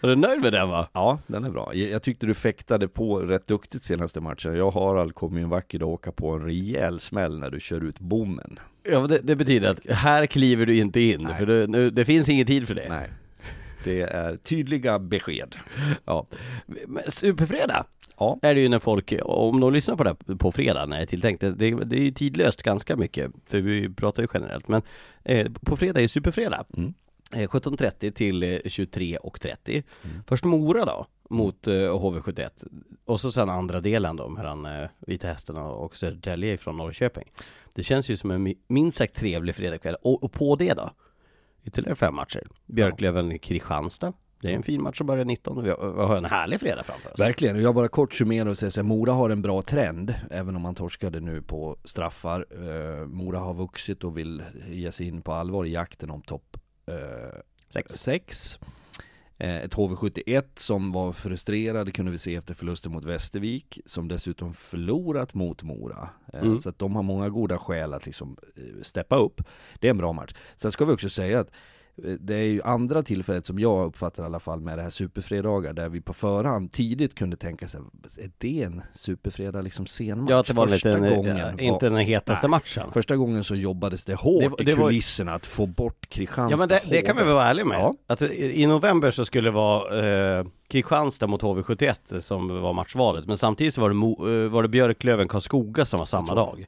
Är du nöjd med den va? Ja, den är bra. Jag, tyckte du fäktade på rätt duktigt senaste matchen. Jag och Harald kommer ju en vacker dag åka på en rejäl smäll när du kör ut bommen. Ja, det, det betyder att här kliver du inte in, Nej. för det, nu, det finns ingen tid för det. Nej, det är tydliga besked. Ja. Men superfredag Ja, är det ju när folk, om de lyssnar på det här på fredag när det är tilltänkt, det, det, är ju tidlöst ganska mycket, för vi pratar ju generellt, men eh, på fredag är superfredag. Mm. Eh, 17.30 till eh, 23.30. Mm. Först Mora då, mot eh, HV71. Och så sen andra delen då mellan eh, Vita Hästen och Södertälje från Norrköping. Det känns ju som en mi- minst sagt trevlig fredagkväll. Och, och på det då, ytterligare fem matcher. Björklöven-Kristianstad. Det är en fin match att börja 19. Vi har, vi har en härlig fredag framför oss. verkligen. Och jag bara kort summerar och säger så här, Mora har en bra trend, även om man torskade nu på straffar. Eh, Mora har vuxit och vill ge sig in på allvar i jakten om topp eh, Sex. 6. Ett HV71 som var frustrerade kunde vi se efter förlusten mot Västervik, som dessutom förlorat mot Mora. Eh, Mm. Så att de har många goda skäl att liksom eh, steppa upp. Det är en bra match. Sen ska vi också säga att eh, det är ju andra tillfället som jag uppfattar i alla fall med det här superfredagar där vi på förhand tidigt kunde tänka sig, är det en superfredag liksom senmatch? Ja, det var lite, Första en, gången ja, var- inte den hetaste Nej. matchen. Första gången så jobbades det hårt Det var- i det var- kulisserna att få bort Kristianstad Ja men det, det kan vi HV. vara ärliga med. Ja. Alltså, i, I november så skulle det vara eh, Kristianstad mot HV71 som var matchvalet. Men samtidigt så var det, Mo, eh, var det Björklöven Karlskoga som var samma dag.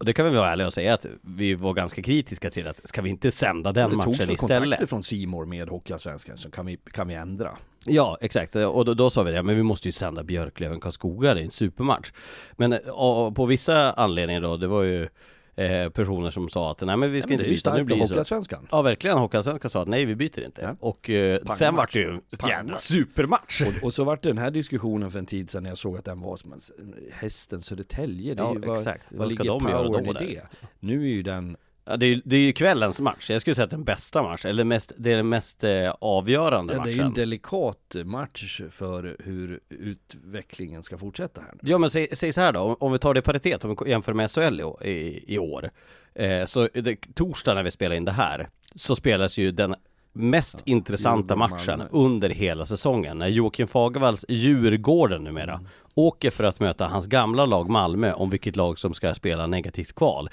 Och det kan vi vara ärliga och säga att vi var ganska kritiska till att ska vi inte sända den Det togs matchen väl kontakter istället? från Simor med Hockeyallsvenskan så kan vi, kan vi ändra. Ja, exakt. Och då, då sa vi det, men vi måste ju sända Björklöven Karlskoga, det är en supermatch. Men eh, och, på vissa anledningar då, det var ju personer som sa att nej men vi ska det inte byta, nu blir det så. Hockeyallsvenskan. Ja verkligen, Hockeyallsvenskan sa att nej vi byter inte. Ja. Och eh, sen vart det ju ett jävla supermatch! Och, och så vart det den här diskussionen för en tid sedan när jag såg att den var som en hästen Södertälje. Det Ja, ju, vad, exakt. vad Vad ska ligger de göra då i det? Nu är ju den, Ja, det, är, det är ju kvällens match, jag skulle säga att den bästa match, eller mest, det är den mest eh, avgörande ja, det är ju en matchen. delikat match för hur utvecklingen ska fortsätta här nu. Ja men säg, säg så här då, om, om vi tar det i paritet, om vi jämför med SHL i, i, i år. Eh, så det, torsdag när vi spelar in det här, så spelas ju den mest intressanta Djurgården, matchen under hela säsongen. När Joakim Fagervalls Djurgården numera Mm. åker för att möta hans gamla lag Malmö om vilket lag som ska spela negativt kval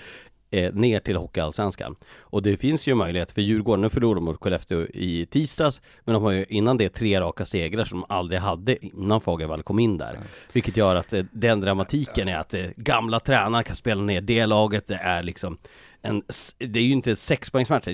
eh, ner till Hockeyallsvenskan. Och det finns ju möjlighet för Djurgården, nu förlorade de mot Skellefteå i tisdags, men de har ju innan det tre raka segrar som de aldrig hade innan Fagervall kom in där. Vilket gör att eh, den dramatiken är att eh, gamla tränare kan spela ner det laget, det är liksom en, det är ju inte sexpoängsmatch,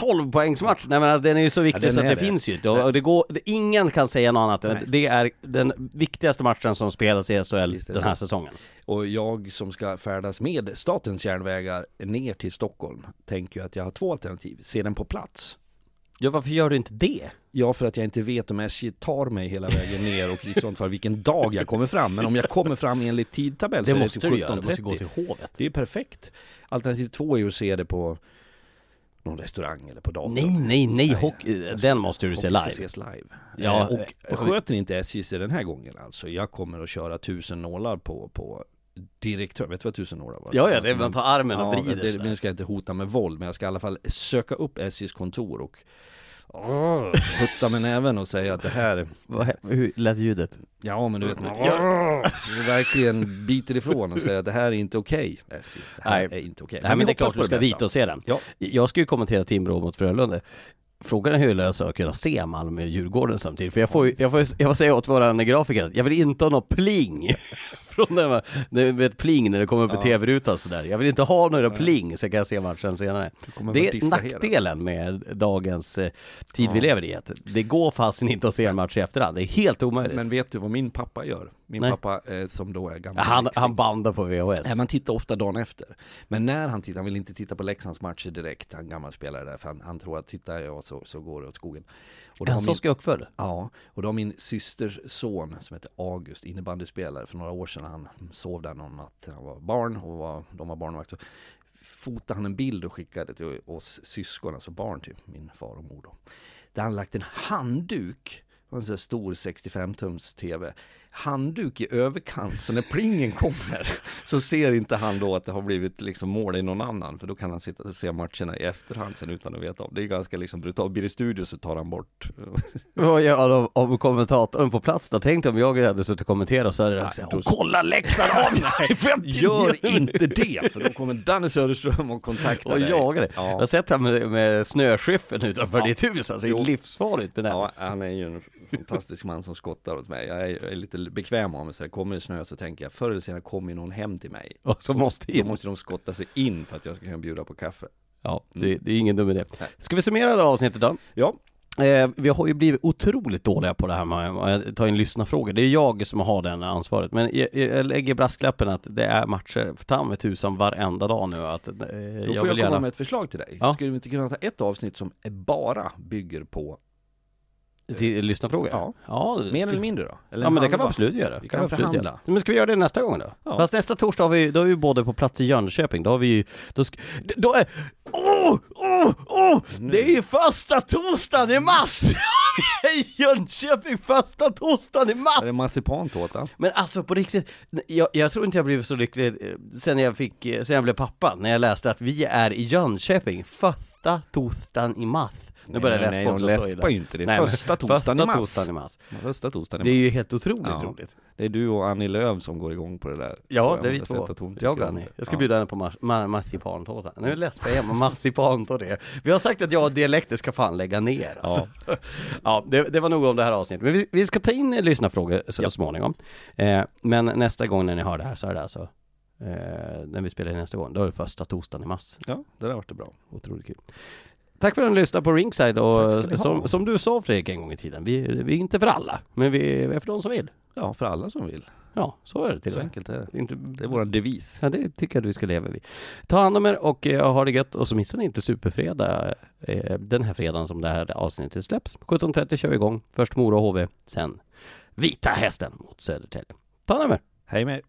12 poängsmatch, nej men alltså, den är ju så viktig den så att det, det. finns ju inte och, och det går, det, ingen kan säga något annat än att det är den viktigaste matchen som spelas i SHL den det här säsongen. Och jag som ska färdas med statens järnvägar ner till Stockholm tänker ju att jag har två alternativ. Se den på plats. Ja varför gör du inte det? Ja, för att jag inte vet om SJ tar mig hela vägen ner och i sånt fall vilken dag jag kommer fram. Men om jag kommer fram enligt tidtabell Det så är måste det du typ göra, du måste gå 17.30. till Hovet. Det är perfekt. Alternativ två är ju att se det på någon restaurang eller på datorn. Nej, nej, nej, hockey, jag den måste du se live. ses live. Ja, Eh, eh, och sköter inte SJ sig den här gången alltså. Jag kommer att köra tusen nålar på, på direktör. Vet du vad tusen nålar var? Ja, ja, det är man tar armen och Ja, vrider det, nu ska jag inte hota med våld, men jag ska i alla fall söka upp SJs kontor och åh, hutta med näven och säga att det här, Vad Hur lät ljudet? ja men du vet, du verkligen biter ifrån och säger att det här är inte okej SJ. Det här Nej. är inte okej. Nej men det är klart du ska dit och se den. Ja. Jag ska ju kommentera Timrå mot Frölunda. Frågan är hur jag löser att kunna se Malmö och Djurgården samtidigt. För jag får jag får, jag får säga åt våran grafiker att jag vill inte ha något pling. (laughs) Från den är ett pling när det kommer upp i Ja. tv-rutan sådär. Jag vill inte ha några pling så kan jag se matchen senare. Det är nackdelen med dagens eh, tid vi lever i. Att det går fast inte att se en match i efterhand. Det är helt omöjligt. Men vet du vad min pappa gör? Min Nej. pappa eh, som då är gammal han, han bandar på VHS. Nej, man tittar ofta dagen efter. Men när han tittar, han vill inte titta på Leksands matcher direkt, han gammal spelare där, för han, han tror att tittar jag så, så går det åt skogen. Och Är då han har så uppför? ja, och då har min systers son som heter August, innebandyspelare, för några år sedan, han sov där någon natt, han var barn och var, de var barnvakt. Så fotade han en bild och skickade till oss syskon, alltså barn till min far och mor då. Där han lagt en handduk en sån här stor 65-tums TV. Handduk i överkant, så när plingen kommer (laughs) så ser inte han då att det har blivit liksom mål i någon annan. För då kan han sitta och se matcherna i efterhand sen utan att veta om. Det är ganska liksom brutalt. Blir det studio så tar han bort. Gör de om kommentatorn på plats då? Tänk om jag hade suttit och kommenterat så hade det Nej, också, då- "Åh, kolla Leksand har (laughs) Gör inte det! För då kommer Danny Söderström och kontaktar och dig. jagar dig. Jag har Ja. sett han med, med snöskyffen utanför Ja. ditt hus, alltså det är livsfarligt. Ja, han är ju en fantastisk man som skottar åt mig. Jag är, jag är lite bekväm av mig, så här, kommer det snö så tänker jag förr eller senare kommer någon hem till mig. Och så måste Då måste de skotta sig in för att jag ska kunna bjuda på kaffe. Ja, det, det är ingen dum idé. Ska vi summera det avsnittet då? Ja, Eh, vi har ju blivit otroligt dåliga på det här med att ta in lyssnarfrågor. Det är jag som har den ansvaret. Men jag, jag lägger brasklappen att det är matcher för ta med tusan varenda dag nu. Att, eh, då jag får jag vill komma gärna... med ett förslag till dig. Ja. Skulle vi inte kunna ta ett avsnitt som bara bygger på, Till lyssnarfrågor? Ja. ja mer eller mindre då? Eller Ja men det kan vi absolut göra. Vi kan kan förhandla. göra. Men ska vi göra det nästa gång då? Ja. Fast nästa torsdag har vi, då är vi både på plats i Jönköping, då har vi ju, då, sk- då är, åh, åh, åh, det är ju första torsdagen i mars! (laughs) Jönköping första torsdagen i mars! Är det marsipantårta? Men alltså på riktigt, jag, jag tror inte jag blivit så lycklig eh, sen jag fick, eh, sen jag blev pappa, när jag läste att vi är i Jönköping första torsdagen i mars. Nu Nej, börjar nej, nej, Läsp också de läspar ju inte det. Nej, Första torsdagen i mars. torsdagen i mars. Första torsdagen Det är i ju helt otroligt Ja. roligt. Det är du och Annie Lööf som går igång på det där. Ja, det är vi jag. två. Jag Jag och Annie. Jag ska Ja. bjuda henne på mars- ma- marsipantårta. Nu läspar jag igen, marsipantårta. Vi har sagt att jag och dialekter ska fan lägga ner. Alltså. Ja, ja det, det var nog om det här avsnittet. Men vi, vi ska ta in lyssnarfrågor så Ja. småningom. Eh, men nästa gång när ni hör det här så är det alltså eh, när vi spelar in nästa gång, då är det första torsdagen i mars. Ja, det där vart det bra. Otroligt kul. Tack för att ni lyssnade på Ringside och som, som du sa Fredrik en gång i tiden, vi, vi är inte för alla, men vi är för de som vill. Ja, för alla som vill. Ja, så är det till Så med. enkelt är det. Inte, Det är vår devis. Ja, det tycker jag att vi ska leva vid. Ta hand om er och eh, ha det gött och så missar ni inte Superfredag eh, den här fredagen som det här avsnittet släpps. 17.30 kör vi igång. Först Mora och HV, sen Vita Hästen mot Södertälje. Ta hand om er! Hej med er.